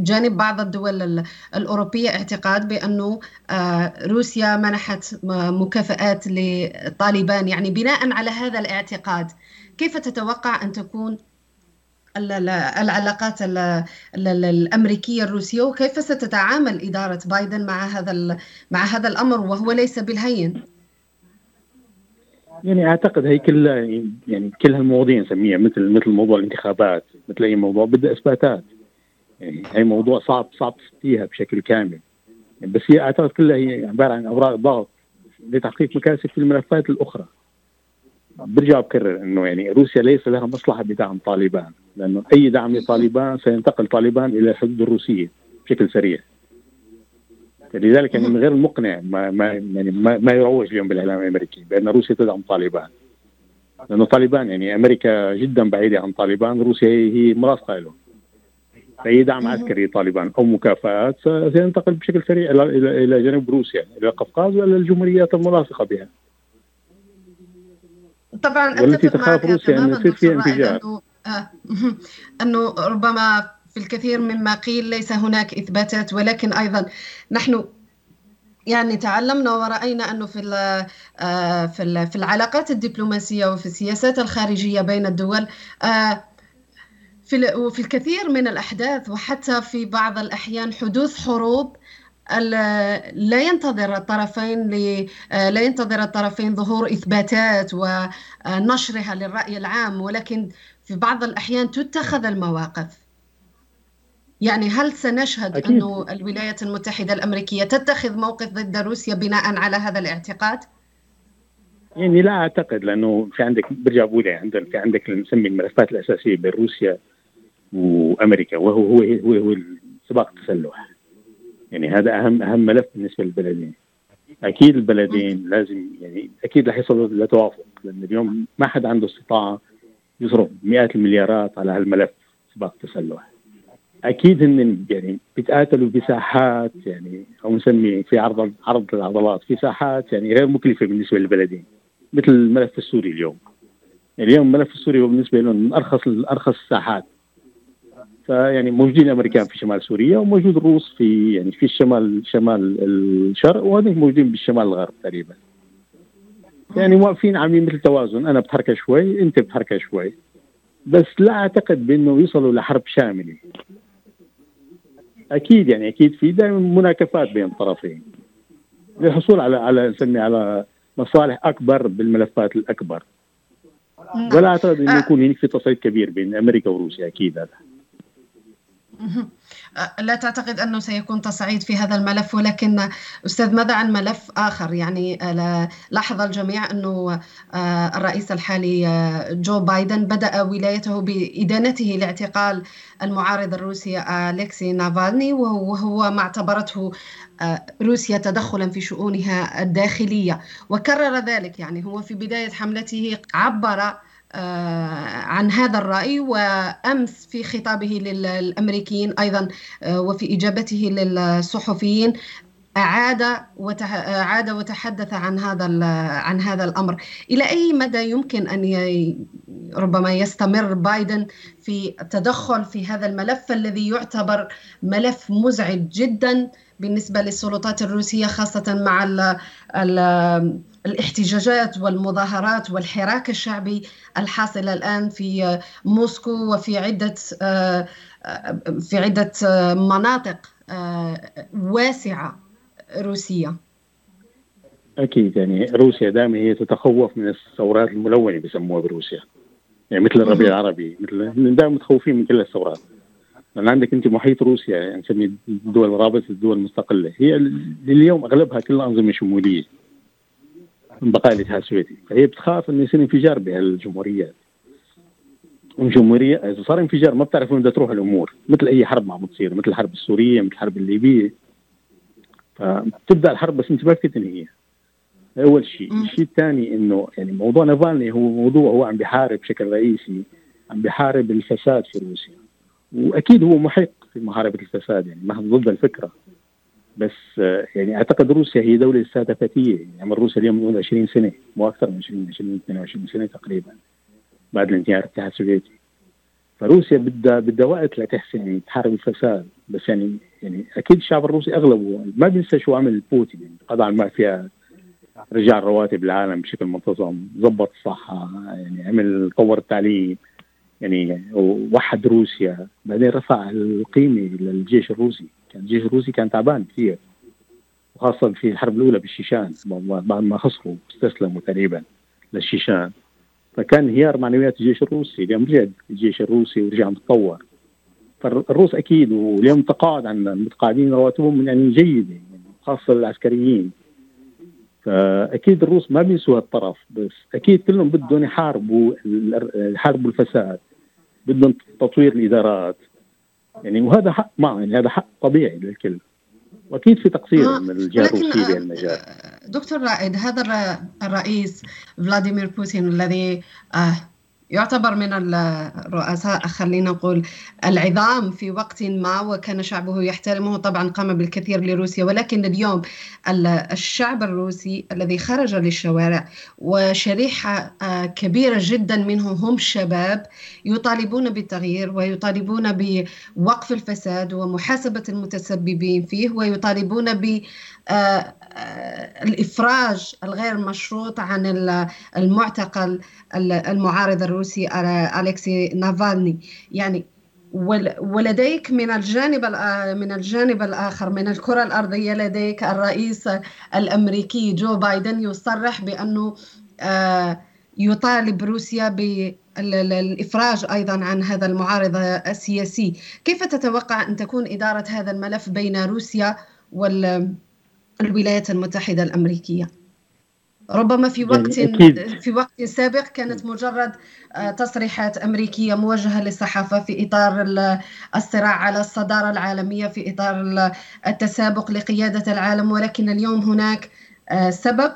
جانب بعض الدول الأوروبية اعتقاد بانه آه، روسيا منحت مكافآت لطالبان يعني بناء على هذا الاعتقاد. كيف تتوقع أن تكون العلاقات الأمريكية الروسية وكيف ستتعامل إدارة بايدن مع هذا مع هذا الأمر وهو ليس بالهين؟ يعني أعتقد هي كلها يعني كل هالمواضيع نسميها مثل مثل موضوع الانتخابات مثل أي موضوع بدها إثباتات. يعني هي موضوع صعب صعب تفتيها بشكل كامل. بس هي أعتقد كلها هي عبارة عن أوراق ضغط لتحقيق مكاسب في الملفات الأخرى. برجع بكرر إنه يعني روسيا ليس لها مصلحة بدعم طالبان لأنه أي دعم لطالبان سينتقل طالبان إلى الحدود الروسية بشكل سريع. لذلك يعني من غير المقنع ما ما يعني ما, ما يروج اليوم بالإعلام الأمريكي بأن روسيا تدعم طالبان. لأنه طالبان يعني أمريكا جدا بعيدة عن طالبان روسيا هي مرافقه له اي دعم عسكري طالبان أو مكافآت سينتقل بشكل سريع إلى إلى جنوب روسيا إلى القفقاز وإلى الجمهوريات الملاصقة بها. طبعا والتي تخاف روسيا أن يصير فيها انفجار. انه أنه ربما في الكثير مما قيل ليس هناك إثباتات ولكن أيضا نحن يعني تعلمنا ورأينا أنه في آه، في في العلاقات الدبلوماسية وفي السياسات الخارجية بين الدول آه، في وفي الكثير من الأحداث وحتى في بعض الأحيان حدوث حروب لا ينتظر الطرفين لا ينتظر الطرفين ظهور إثباتات ونشرها للرأي العام ولكن في بعض الأحيان تتخذ المواقف. يعني هل سنشهد. أنه الولايات المتحدة الأمريكية تتخذ موقف ضد روسيا بناء على هذا الاعتقاد؟ يعني لا أعتقد لأنه في عندك برجع بقول يعني عندك في عندك نسمي الملفات الأساسية بين روسيا وأمريكا وهو هو هو, هو سباق التسلح يعني هذا أهم أهم ملف بالنسبة للبلدين أكيد البلدين لازم يعني أكيد رح يصلوا لتوافق لأن اليوم ما حد عنده استطاعة يصرف مئات المليارات على هالملف سباق التسلح أكيد هن يعني بيتقاتلوا بساحات يعني أو نسمي في عرض عرض العضلات في ساحات يعني غير مكلفة بالنسبة للبلدين مثل الملف السوري اليوم. اليوم الملف السوري هو بالنسبة لهم من أرخص أرخص الساحات. فيعني موجودين الأمريكان في شمال سوريا وموجود الروس في يعني في الشمال شمال الشرق وهذول موجودين بالشمال الغرب تقريبا. يعني واقفين عاملين مثل توازن. أنا بتحركه شوي أنت بتحركه شوي. بس لا أعتقد بأنه يوصلوا لحرب شاملة. أكيد يعني أكيد في دائما مناكفات بين الطرفين. للحصول على على نسمي على مصالح أكبر بالملفات الأكبر. ولا أعتقد إنه يكون هناك في تصعيد كبير بين أمريكا وروسيا أكيد هذا. لا تعتقد أنه سيكون تصعيد في هذا الملف ولكن أستاذ ماذا عن ملف آخر. يعني لاحظ الجميع أنه الرئيس الحالي جو بايدن بدأ ولايته بإدانته لاعتقال المعارض الروسي أليكسي نافالني وهو ما اعتبرته روسيا تدخلا في شؤونها الداخلية. وكرر ذلك يعني هو في بداية حملته عبر عن هذا الرأي وأمس في خطابه للأمريكيين أيضا آه، وفي إجابته للصحفيين أعاد أعاد وتحدث عن هذا عن هذا الأمر. إلى أي مدى يمكن أن ربما يستمر بايدن في التدخل في هذا الملف الذي يعتبر ملف مزعج جدا بالنسبة للسلطات الروسية خاصة مع ال ال الاحتجاجات والمظاهرات والحراك الشعبي الحاصل الآن في موسكو وفي عدة في عدة مناطق واسعة روسية. أكيد يعني روسيا دائما هي تتخوف من الثورات الملونة بسموها بروسيا. يعني مثل الربيع العربي مثل دائما متخوفين من كل الثورات. لأن عندك أنت محيط روسيا يعني نسمي الدول رابطه الدول المستقلة. هي اليوم أغلبها كلها أنظمة شمولية. من بقايا الاتحاد السوفيتي فهي بتخاف إنه يصير انفجار بهالجمهوريات الجمهورية صار انفجار ما بتعرف وين بدها تروح الأمور. مثل أي حرب ما عم بتصير مثل الحرب السورية مثل الحرب الليبية. فبتبدأ الحرب بس أنت ما فيك تنهيها أول شيء. الشيء الثاني إنه يعني موضوع نافالني هو موضوع هو عم بيحارب بشكل رئيسي عم بيحارب الفساد في روسيا. وأكيد هو محق في محاربة الفساد يعني ما ضد الفكرة. بس يعني أعتقد روسيا هي دولة استهدفتيه يعني روسيا اليوم من 20 سنة مو أكثر من 20 20 22 سنة تقريبا بعد الانهيار الاتحاد السوفيتي. فروسيا بدها بدها وقت لتحسن يعني تحارب الفساد. بس يعني يعني أكيد الشعب الروسي أغلبه ما بينسى شو عمل بوتين يعني قضى على المافيا رجع الرواتب العالم بشكل منتظم ظبط الصحة يعني عمل طور التعليم يعني وحد روسيا. بعدين رفع القيمة للجيش الروسي. كان الجيش الروسي كان تعبان كثير وخاصة في الحرب الأولى بالشيشان بعد ما خسروا استسلموا تقريبا للشيشان. فكان انهيار معنويات الجيش الروسي اليوم رجع الجيش الروسي ورجع متطور. فالروس أكيد واليوم تقاعد عن المتقاعدين رواتبهم يعني جيدة يعني خاصة العسكريين. فأكيد الروس ما بينسوا هالطرف بس أكيد كلهم بدهم يحاربوا يحاربوا الفساد بدهم تطوير الإدارات. يعني وهذا حق ما يعني هذا حق طبيعي للكل. وأكيد في تقصير من الجهة الروسية بهالمجال دكتور رائد هذا الرئيس فلاديمير بوتين الذي آه يعتبر من الرؤساء خلينا نقول العظام في وقت ما وكان شعبه يحترمه. طبعا قام بالكثير لروسيا ولكن اليوم الشعب الروسي الذي خرج للشوارع وشريحة آه، كبيرة جدا منهم هم الشباب يطالبون بالتغيير ويطالبون بوقف الفساد ومحاسبة المتسببين فيه ويطالبون ب آه، الإفراج الغير مشروط عن المعتقل المعارض الروسي أليكسي نافالني. يعني ولديك من الجانب من الجانب الآخر من الكرة الأرضية لديك الرئيس الأمريكي جو بايدن يصرح بأنه آه، يطالب روسيا بالافراج أيضا عن هذا المعارض السياسي، كيف تتوقع أن تكون إدارة هذا الملف بين روسيا والولايات المتحدة الأمريكية؟ ربما في يعني وقت في وقت سابق كانت مجرد آه، تصريحات أمريكية موجهة للصحافة في إطار الصراع على الصدارة العالمية في إطار التسابق لقيادة العالم ولكن اليوم هناك آه، سبب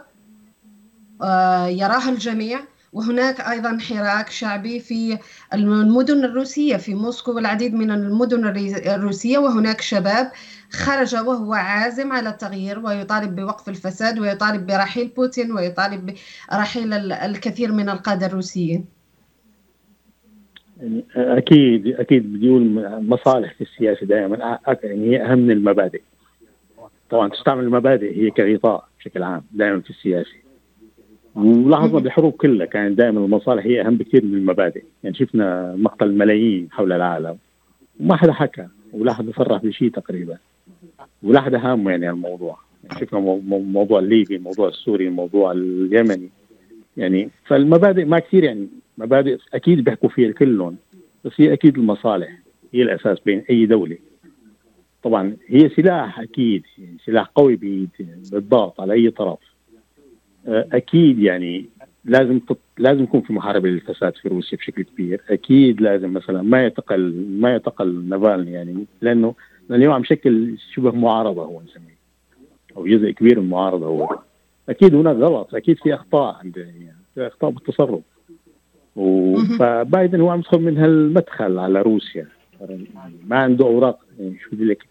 آه، يراه الجميع. وهناك أيضا حراك شعبي في المدن الروسية في موسكو والعديد من المدن الروسية. وهناك شباب خرج وهو عازم على التغيير ويطالب بوقف الفساد ويطالب برحيل بوتين ويطالب برحيل الكثير من القادة الروسيين. يعني أكيد أكيد بدي أقول مصالح في السياسة دائما يعني هي أهم من المبادئ. طبعا تستعمل المبادئ هي كغطاء بشكل عام دائما في السياسة. ولاحظنا بالحروب كلها كانت دائما المصالح هي أهم بكثير من المبادئ. يعني شفنا مقتل ملايين حول العالم. وما حدا حكى ولا حدا صرح بشيء تقريبا. ولا حدا هامة يعني الموضوع. يعني شفنا موضوع الليبي الموضوع السوري الموضوع اليمني. يعني فالمبادئ ما كثير يعني مبادئ أكيد بيحكوا فيها كلهم بس هي أكيد المصالح. هي الأساس بين أي دولة. طبعا هي سلاح أكيد يعني سلاح قوي بالضغط على أي طرف. أكيد يعني لازم تط... لازم يكون في محاربة للفساد في روسيا بشكل كبير، أكيد لازم مثلا ما يتقل ما يتقل نافالني يعني لأنه اليوم عم شكل شبه معارضة هو نسميه. أو جزء كبير من المعارضه هو. أكيد هناك غلط أكيد في أخطاء عند يعني في أخطاء بالتصرف. فبايدن هو عم يدخل من هالمدخل على روسيا. ما عنده أوراق يعني شو بدي لك؟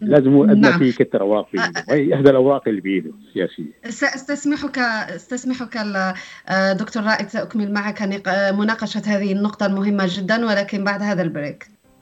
لازم هو أدنى نعم. في كتر أوراق في هي إحدى الأوراق اللي بإيده السياسية. استسمحك استسمحك دكتور رائد اكمل معك مناقشة هذه النقطة المهمة جدا ولكن بعد هذا البريك.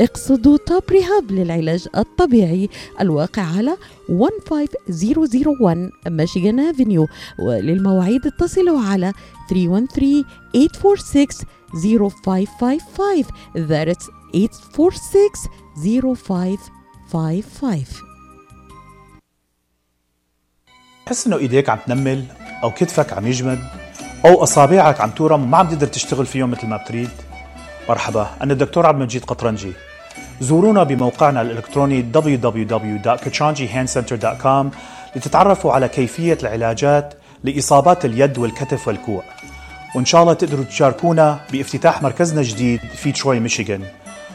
اقصدوا توب ريهاب للعلاج الطبيعي الواقع على 15001 ميشيغان افنيو وللمواعيد اتصلوا على 313 846 0555 that's 846 0555 تحس إنه إيديك عم تنمل أو كتفك عم يجمد أو أصابعك عم تورم وما عم تقدر تشتغل فيهم مثل ما بتريد؟ مرحبا أنا الدكتور عبد المجيد قطرنجي. زورونا بموقعنا الإلكتروني www.kachanjihandcenter.com لتتعرفوا على كيفية العلاجات لإصابات اليد والكتف والكوع. وإن شاء الله تقدروا تشاركونا بافتتاح مركزنا الجديد في تروي ميشيغان.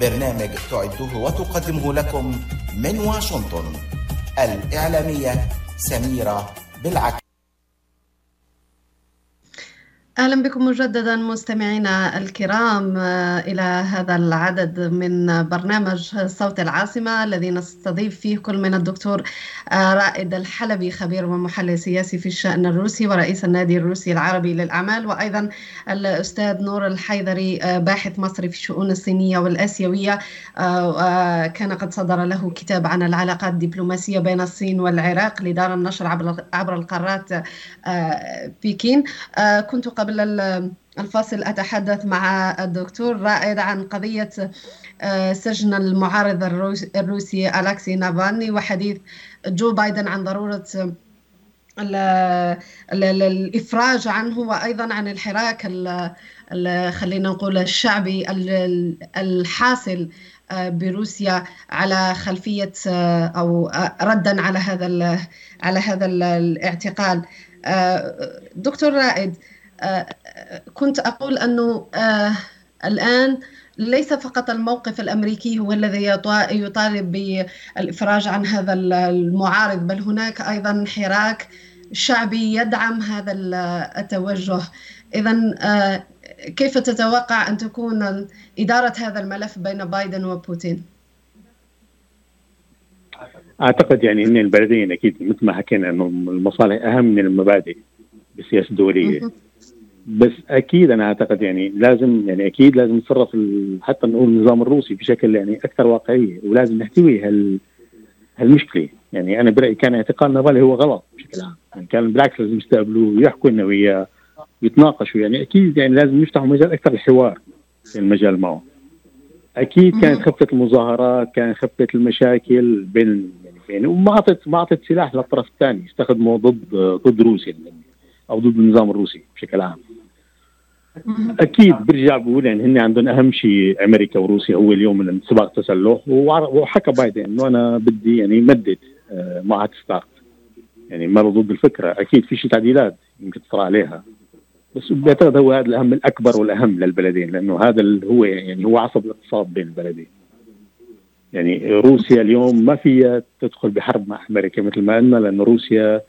برنامج تعده وتقدمه لكم من واشنطن. الإعلامية سميرة بالعكس. أهلا بكم مجددا مستمعينا الكرام آه، إلى هذا العدد من برنامج صوت العاصمة الذي نستضيف فيه كل من الدكتور آه، رائد الحلبي خبير ومحلل سياسي في الشأن الروسي ورئيس النادي الروسي العربي للأعمال وأيضا الأستاذ نور الحيدري آه، باحث مصري في الشؤون الصينية والآسيوية كان قد صدر له كتاب عن العلاقات الدبلوماسية بين الصين والعراق لدار النشر عبر القارات بكين. كنت قبل قبل الفاصل أتحدث مع الدكتور رائد عن قضية آه، سجن المعارض الروسي ألكسي نافالني وحديث جو بايدن عن ضرورة الإفراج عنه وأيضا عن الحراك خلينا نقول الشعبي الحاصل آه، بروسيا على خلفية آه، أو ردا على هذا على هذا الاعتقال. دكتور رائد كنت أقول أنه آه، الآن ليس فقط الموقف الأمريكي هو الذي يطالب بالإفراج عن هذا المعارض بل هناك أيضا حراك شعبي يدعم هذا التوجه. اذا آه، كيف تتوقع أن تكون إدارة هذا الملف بين بايدن وبوتين؟ أعتقد يعني ان البلدين أكيد مثل ما حكينا إنه المصالح أهم من المبادئ بالسياسة الدوليه بس أكيد أنا أعتقد يعني لازم يعني أكيد لازم نتصرف حتى نقول النظام الروسي بشكل يعني أكثر واقعية ولازم نحتوي هال هالمشكلة. يعني أنا برأيي كان اعتقال نافالي هو غلط بشكل عام. يعني كان بالعكس لازم يستقبلوه ويحكوا لنا وياه ويتناقشوا يعني أكيد يعني لازم يفتحوا مجال أكثر للحوار في المجال معه. أكيد كانت خفة المظاهرات كان خفة المشاكل بين يعني بين وما اعطت ما أعطت سلاح للطرف الثاني يستخدمه ضد ضد روسيا أو ضد النظام الروسي بشكل عام. أكيد برجع بقول يعني هن عندهم أهم شيء أمريكا وروسيا هو اليوم من سباق تسلح. وحكى بايدن إنه أنا بدي يعني مدد آه، معهد ستارت. يعني ما ضد الفكرة. أكيد في شيء تعديلات يمكن تصير عليها. بس بعتقد هو هذا الأهم الأكبر والأهم للبلدين لأنه هذا هو يعني هو عصب الاقتصاد بين البلدين. يعني روسيا اليوم ما فيها تدخل بحرب مع أمريكا مثل ما قلنا لأنه روسيا آه،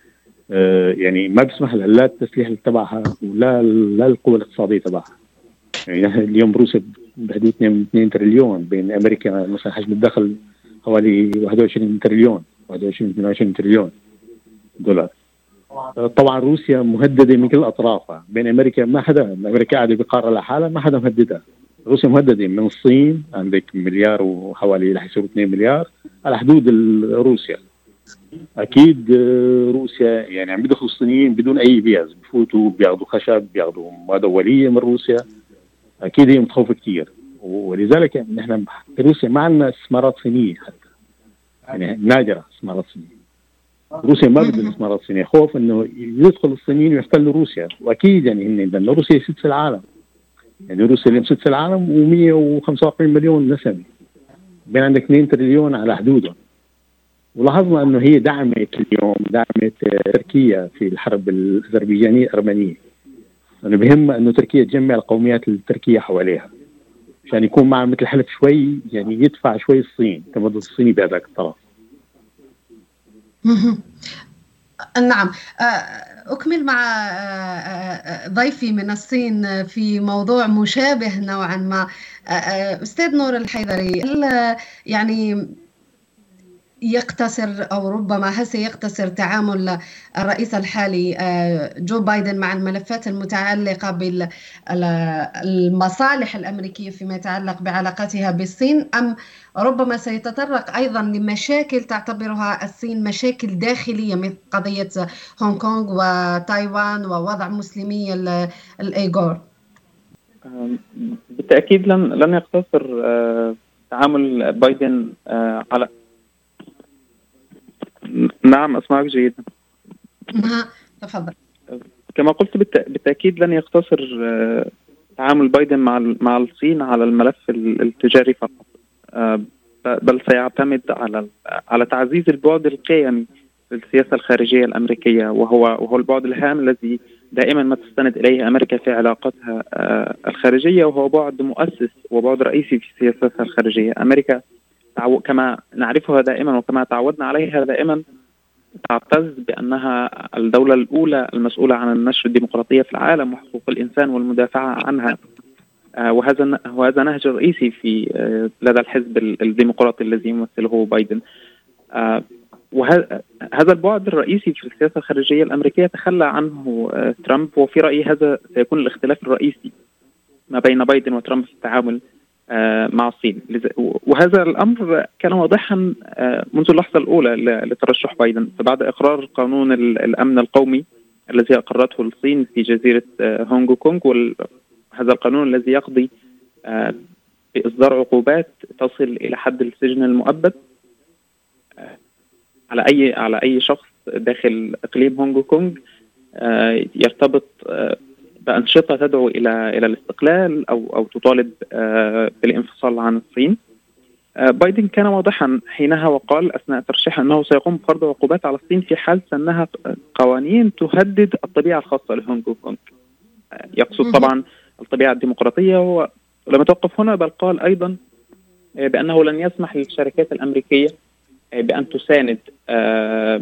يعني ما بيسمح لها لا التسليح تبعها ولا لا القوة الاقتصادية تبعها. يعني اليوم روسيا بحدود 2 تريليون بين أمريكا مثلا حجم الدخل حوالي 21 تريليون 21 22 تريليون دولار. آه، طبعا روسيا مهددة من كل أطرافها. بين أمريكا ما حدا أمريكا قاعدة بقارة لحالها ما حدا مهددها. روسيا مهددة من الصين عندك مليار وحوالي رح يصيروا 2 مليار على حدود روسيا. أكيد آه، روسيا يعني عم بيدخلوا الصينيين بدون أي بياز بفوتوا بياخذوا خشب بياخذوا مواد اوليه من روسيا أكيد هي متخوفة كثير ولذلك نحن روسيا ما عندنا استثمارات صينية حتى. يعني نادرة استثمارات صينية. روسيا ما بدها استثمارات صينية. خوف إنه يدخل الصينيين ويحتلوا روسيا. وأكيد يعني هن لأنه روسيا سدس العالم. يعني روسيا اليوم سدس العالم و145 مليون نسمه بين عندك 2 تريليون على حدودهم. ولاحظنا إنه هي دعمت اليوم دعمت تركيا في الحرب الأذربيجانية الأرمنية. لأنه بهمها إنه تركيا تجمع القوميات التركيه حواليها. عشان يكون معها مثل حلف شوي يعني يدفع شوي الصين تمدد الصيني بهذاك الطرف. نعم. آه، أكمل مع آه، آه، ضيفي من الصين في موضوع مشابه نوعا ما. أستاذ نور الحيدري يعني يقتصر أو ربما هسه يقتصر تعامل الرئيس الحالي آه، جو بايدن مع الملفات المتعلقة بالمصالح الأمريكية فيما يتعلق بعلاقاتها بالصين أم ربما سيتطرق أيضا لمشاكل تعتبرها الصين مشاكل داخلية مثل قضية هونغ كونغ وتايوان ووضع مسلمي الإيغور؟ بالتأكيد لن لن يقتصر آه، تعامل بايدن آه، على نعم أسمعك جيدا تفضل. كما قلت بالتأكيد لن يقتصر آه، تعامل بايدن مع مع الصين على الملف التجاري فقط. آه، بل سيعتمد على على تعزيز البعد القيمي في السياسة الخارجية الأمريكية وهو وهو البعد الهام الذي دائما ما تستند إليه أمريكا في علاقاتها آه، الخارجية وهو بعد مؤسس وبعد رئيسي في سياستها الخارجية. أمريكا كما نعرفها دائما وكما تعودنا عليها دائما تعتز بأنها الدولة الأولى المسؤولة عن النشر الديمقراطية في العالم وحقوق الإنسان والمدافعة عنها. آه، وهذا وهذا نهج رئيسي في آه، لدى الحزب الديمقراطي الذي يمثله بايدن. وهذا البعد الرئيسي في السياسة الخارجية الأمريكية تخلى عنه ترامب وفي رأيي هذا سيكون الاختلاف الرئيسي ما بين بايدن وترامب في التعامل آه، مع الصين. وهذا الأمر كان واضحا آه، منذ اللحظة الأولى لترشح بايدن. فبعد إقرار قانون الأمن القومي الذي أقرته الصين في جزيرة آه، هونغ كونغ وهذا القانون الذي يقضي بإصدار عقوبات تصل إلى حد السجن المؤبد على اي على أي شخص داخل إقليم هونغ كونغ يرتبط بأنشطة تدعو إلى إلى الاستقلال أو أو تطالب آه، بالانفصال عن الصين. آه، بايدن كان واضحا حينها وقال أثناء ترشيحه أنه سيقوم بفرض عقوبات على الصين في حال سنها قوانين تهدد الطبيعة الخاصة لهونغ كونغ. آه، يقصد طبعا الطبيعة الديمقراطية ولم يتوقف هنا بل قال أيضا بأنه لن يسمح للشركات الأمريكية بأن تساند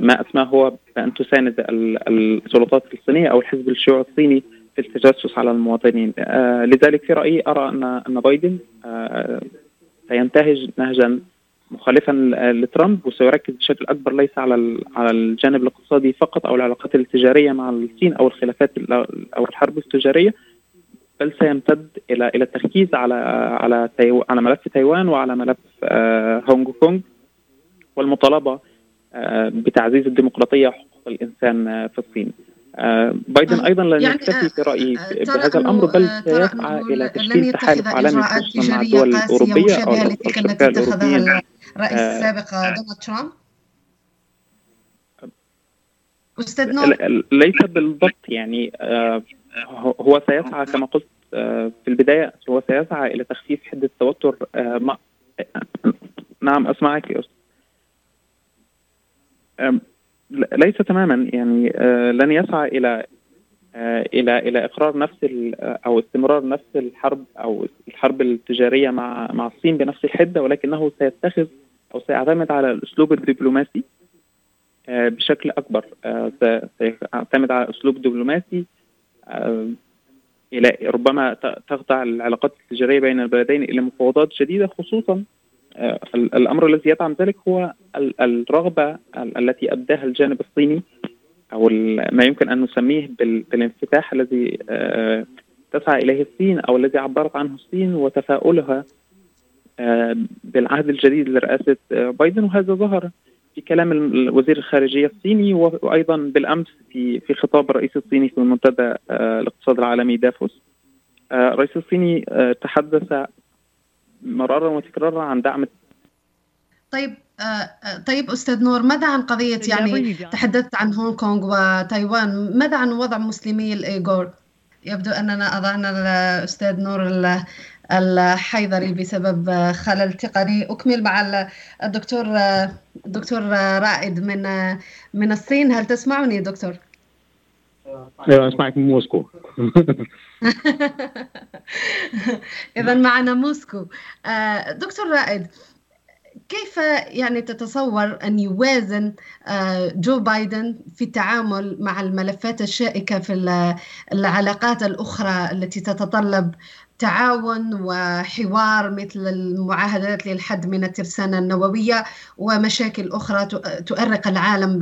ما أسماه هو بأن تساند السلطات الصينية أو الحزب الشيوعي الصيني في التجسس على المواطنين آه لذلك في رأيي أرى أن أن بايدن آه سينتهج نهجا مخالفا لترامب وسيركز بشكل أكبر ليس على على الجانب الاقتصادي فقط أو العلاقات التجارية مع الصين أو الخلافات أو الحرب التجارية بل سيمتد إلى إلى التركيز على على على ملف تايوان وعلى ملف آه هونغ كونغ والمطالبة بتعزيز الديمقراطية وحقوق الإنسان في الصين. آه، بايدن أيضا لن يعني يكتفي آه، بهذا الأمر بل سيسعى إلى تشكيل تحالف عالمي خصوصا مع الدول الاوروبيه أو الشركاء الاوروبيه الرئيس آه، السابق دونالد ترامب؟ أستاذ نور. ليس بالضبط يعني هو سيسعى كما قلت في البداية هو سيسعى إلى تخفيف حدة التوتر نعم أسمعك يا أستاذ. ليس تماما. يعني آه، لن يسعى إلى آه، إلى إلى إقرار نفس أو استمرار نفس الحرب أو الحرب التجارية مع مع الصين بنفس الحدة ولكنه سيتخذ أو سيعتمد على الأسلوب الدبلوماسي آه، بشكل أكبر. سيعتمد على أسلوب دبلوماسي إلى ربما تخضع العلاقات التجارية بين البلدين إلى مفاوضات جديده خصوصا آه، الأمر الذي يدعم ذلك هو الرغبة التي ابداها الجانب الصيني أو ما يمكن أن نسميه بالانفتاح الذي آه، تسعى إليه الصين أو الذي عبرت عنه الصين وتفاؤلها آه، بالعهد الجديد لرئاسة بايدن. وهذا ظهر في كلام وزير الخارجية الصيني وأيضا بالأمس في في خطاب الرئيس الصيني في منتدى الاقتصاد العالمي دافوس. الرئيس الصيني تحدث مرارا وتكرارا عن دعم طيب آه, آه، طيب أستاذ نور ماذا عن قضية يعني تحدثت عن هونغ كونغ وتايوان؟ ماذا عن وضع مسلمي الإيغور؟ يبدو أننا أضعنا الأستاذ نور الحيدري بسبب خلل تقني. أكمل مع الدكتور الدكتور رائد من من الصين. هل تسمعني دكتور؟ أيوه أسمعك من موسكو. اذا معنا موسكو. آه، دكتور رائد كيف يعني تتصور أن يوازن آه، جو بايدن في التعامل مع الملفات الشائكة في العلاقات الأخرى التي تتطلب تعاون وحوار مثل المعاهدات للحد من الترسانة النووية ومشاكل أخرى تؤرق العالم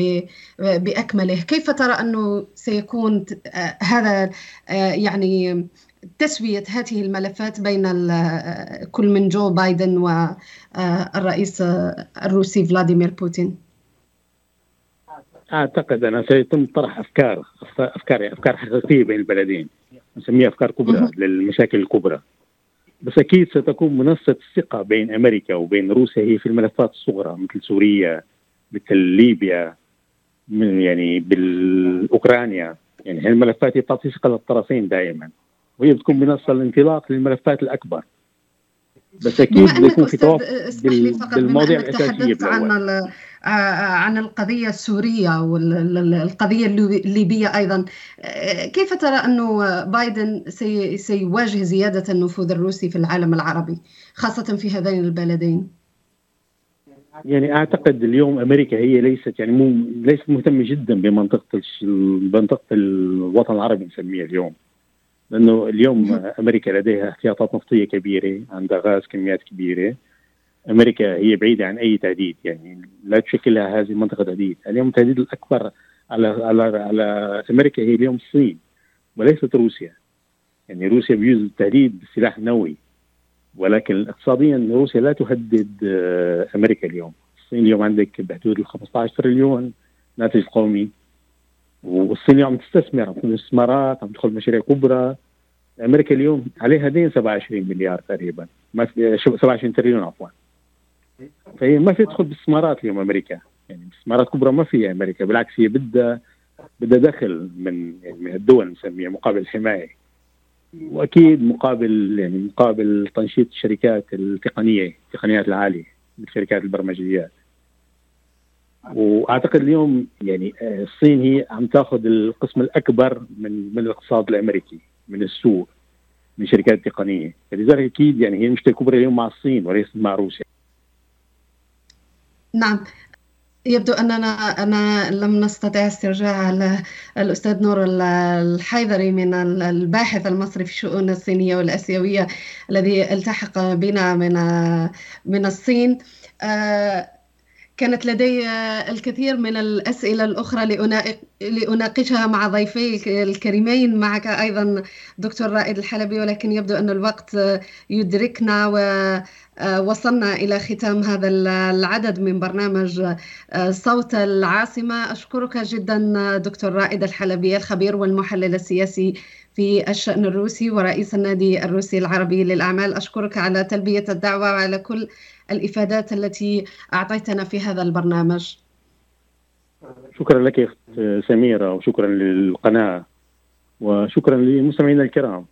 بأكمله. كيف ترى أنه سيكون آه، هذا آه، يعني تسوية هذه الملفات بين كل من جو بايدن والرئيس آه، الروسي فلاديمير بوتين؟ أعتقد أنه سيتم طرح أفكار أفكار أفكار حقيقية بين البلدين. نسميها أفكار كبرى للمشاكل الكبرى. بس أكيد ستكون منصة الثقه بين أمريكا وبين روسيا هي في الملفات الصغرى مثل سوريا مثل ليبيا من يعني بالأوكرانيا. يعني هذه الملفات تعطي ثقة للطرفين دائما. وهي بتكون منصة للانطلاق للملفات الأكبر. بس أكيد بيكون في توافق بالمواضيع الأساسية عن عن القضية السورية والقضية الليبية أيضا. آه، كيف ترى انه بايدن سيواجه زيادة النفوذ الروسي في العالم العربي خاصة في هذين البلدين؟ يعني أعتقد اليوم أمريكا هي ليست يعني مو ليست مهتمة جدا بمنطقة بمنطقة الوطن العربي نسميها اليوم. لأنه اليوم أمريكا لديها احتياطات نفطية كبيرة عندها غاز كميات كبيرة. أمريكا هي بعيدة عن أي تهديد يعني لا تشكلها هذه المنطقة تهديد. اليوم التهديد الأكبر على على على أمريكا هي اليوم الصين وليست روسيا. يعني روسيا بيجوز التهديد بالسلاح النووي ولكن اقتصاديا روسيا لا تهدد آه، أمريكا اليوم. الصين اليوم عندك بحدود ال 15 تريليون ناتج قومي والصين اليوم تستثمر عم استثمارات عم تدخل مشاريع كبرى. أمريكا اليوم عليها دين 27 مليار تقريبا ما في 27 تريليون عفوا. فهي ما في تدخل باستثمارات اليوم أمريكا. يعني استثمارات كبرى ما فيها أمريكا بالعكس هي بدها بدها دخل من يعني من الدول نسميها مقابل الحماية. وأكيد مقابل يعني مقابل تنشيط الشركات التقنية التقنيات العالية شركات البرمجيات. وأعتقد اليوم يعني آه، الصين هي عم تاخذ القسم الأكبر من من الاقتصاد الأمريكي من السوق من شركات تقنية. فلذلك أكيد يعني هي المشكلة الكبرى اليوم مع الصين وليست مع روسيا. نعم. يبدو أننا أنا لم نستطع استرجاع الأستاذ نور الحيدري من الباحث المصري في الشؤون الصينية والآسيوية الذي التحق بنا من من الصين. آه، كانت لدي الكثير من الأسئلة الأخرى لأناقشها مع ضيفي الكريمين. معك أيضا دكتور رائد الحلبي ولكن يبدو أن الوقت يدركنا ووصلنا إلى ختام هذا العدد من برنامج صوت العاصمة. أشكرك جدا دكتور رائد الحلبي الخبير والمحلل السياسي في الشأن الروسي ورئيس النادي الروسي العربي للأعمال. أشكرك على تلبية الدعوة وعلى كل الإفادات التي أعطيتنا في هذا البرنامج. شكرا لك سميرة وشكرا للقناة وشكرا للمستمعين الكرام.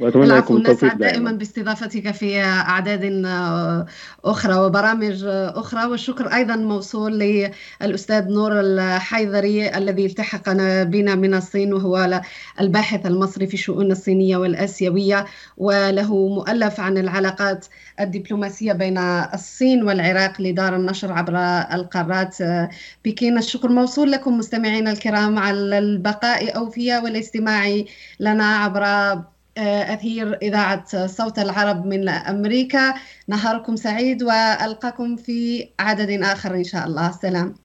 وأتمنى لكم التوفيق دائما. باستضافتك في أعداد آه، أخرى وبرامج آه، أخرى والشكر أيضا موصول للأستاذ نور الحيدري الذي التحق بنا من الصين وهو الباحث المصري في الشؤون الصينية والآسيوية وله مؤلف عن العلاقات الدبلوماسية بين الصين والعراق لدار النشر عبر القارات آه، بكين الشكر موصول لكم مستمعينا الكرام على البقاء أوفياء والاستماع لنا عبر أثير إذاعة صوت العرب من أمريكا. نهاركم سعيد وألقاكم في عدد آخر إن شاء الله. سلام.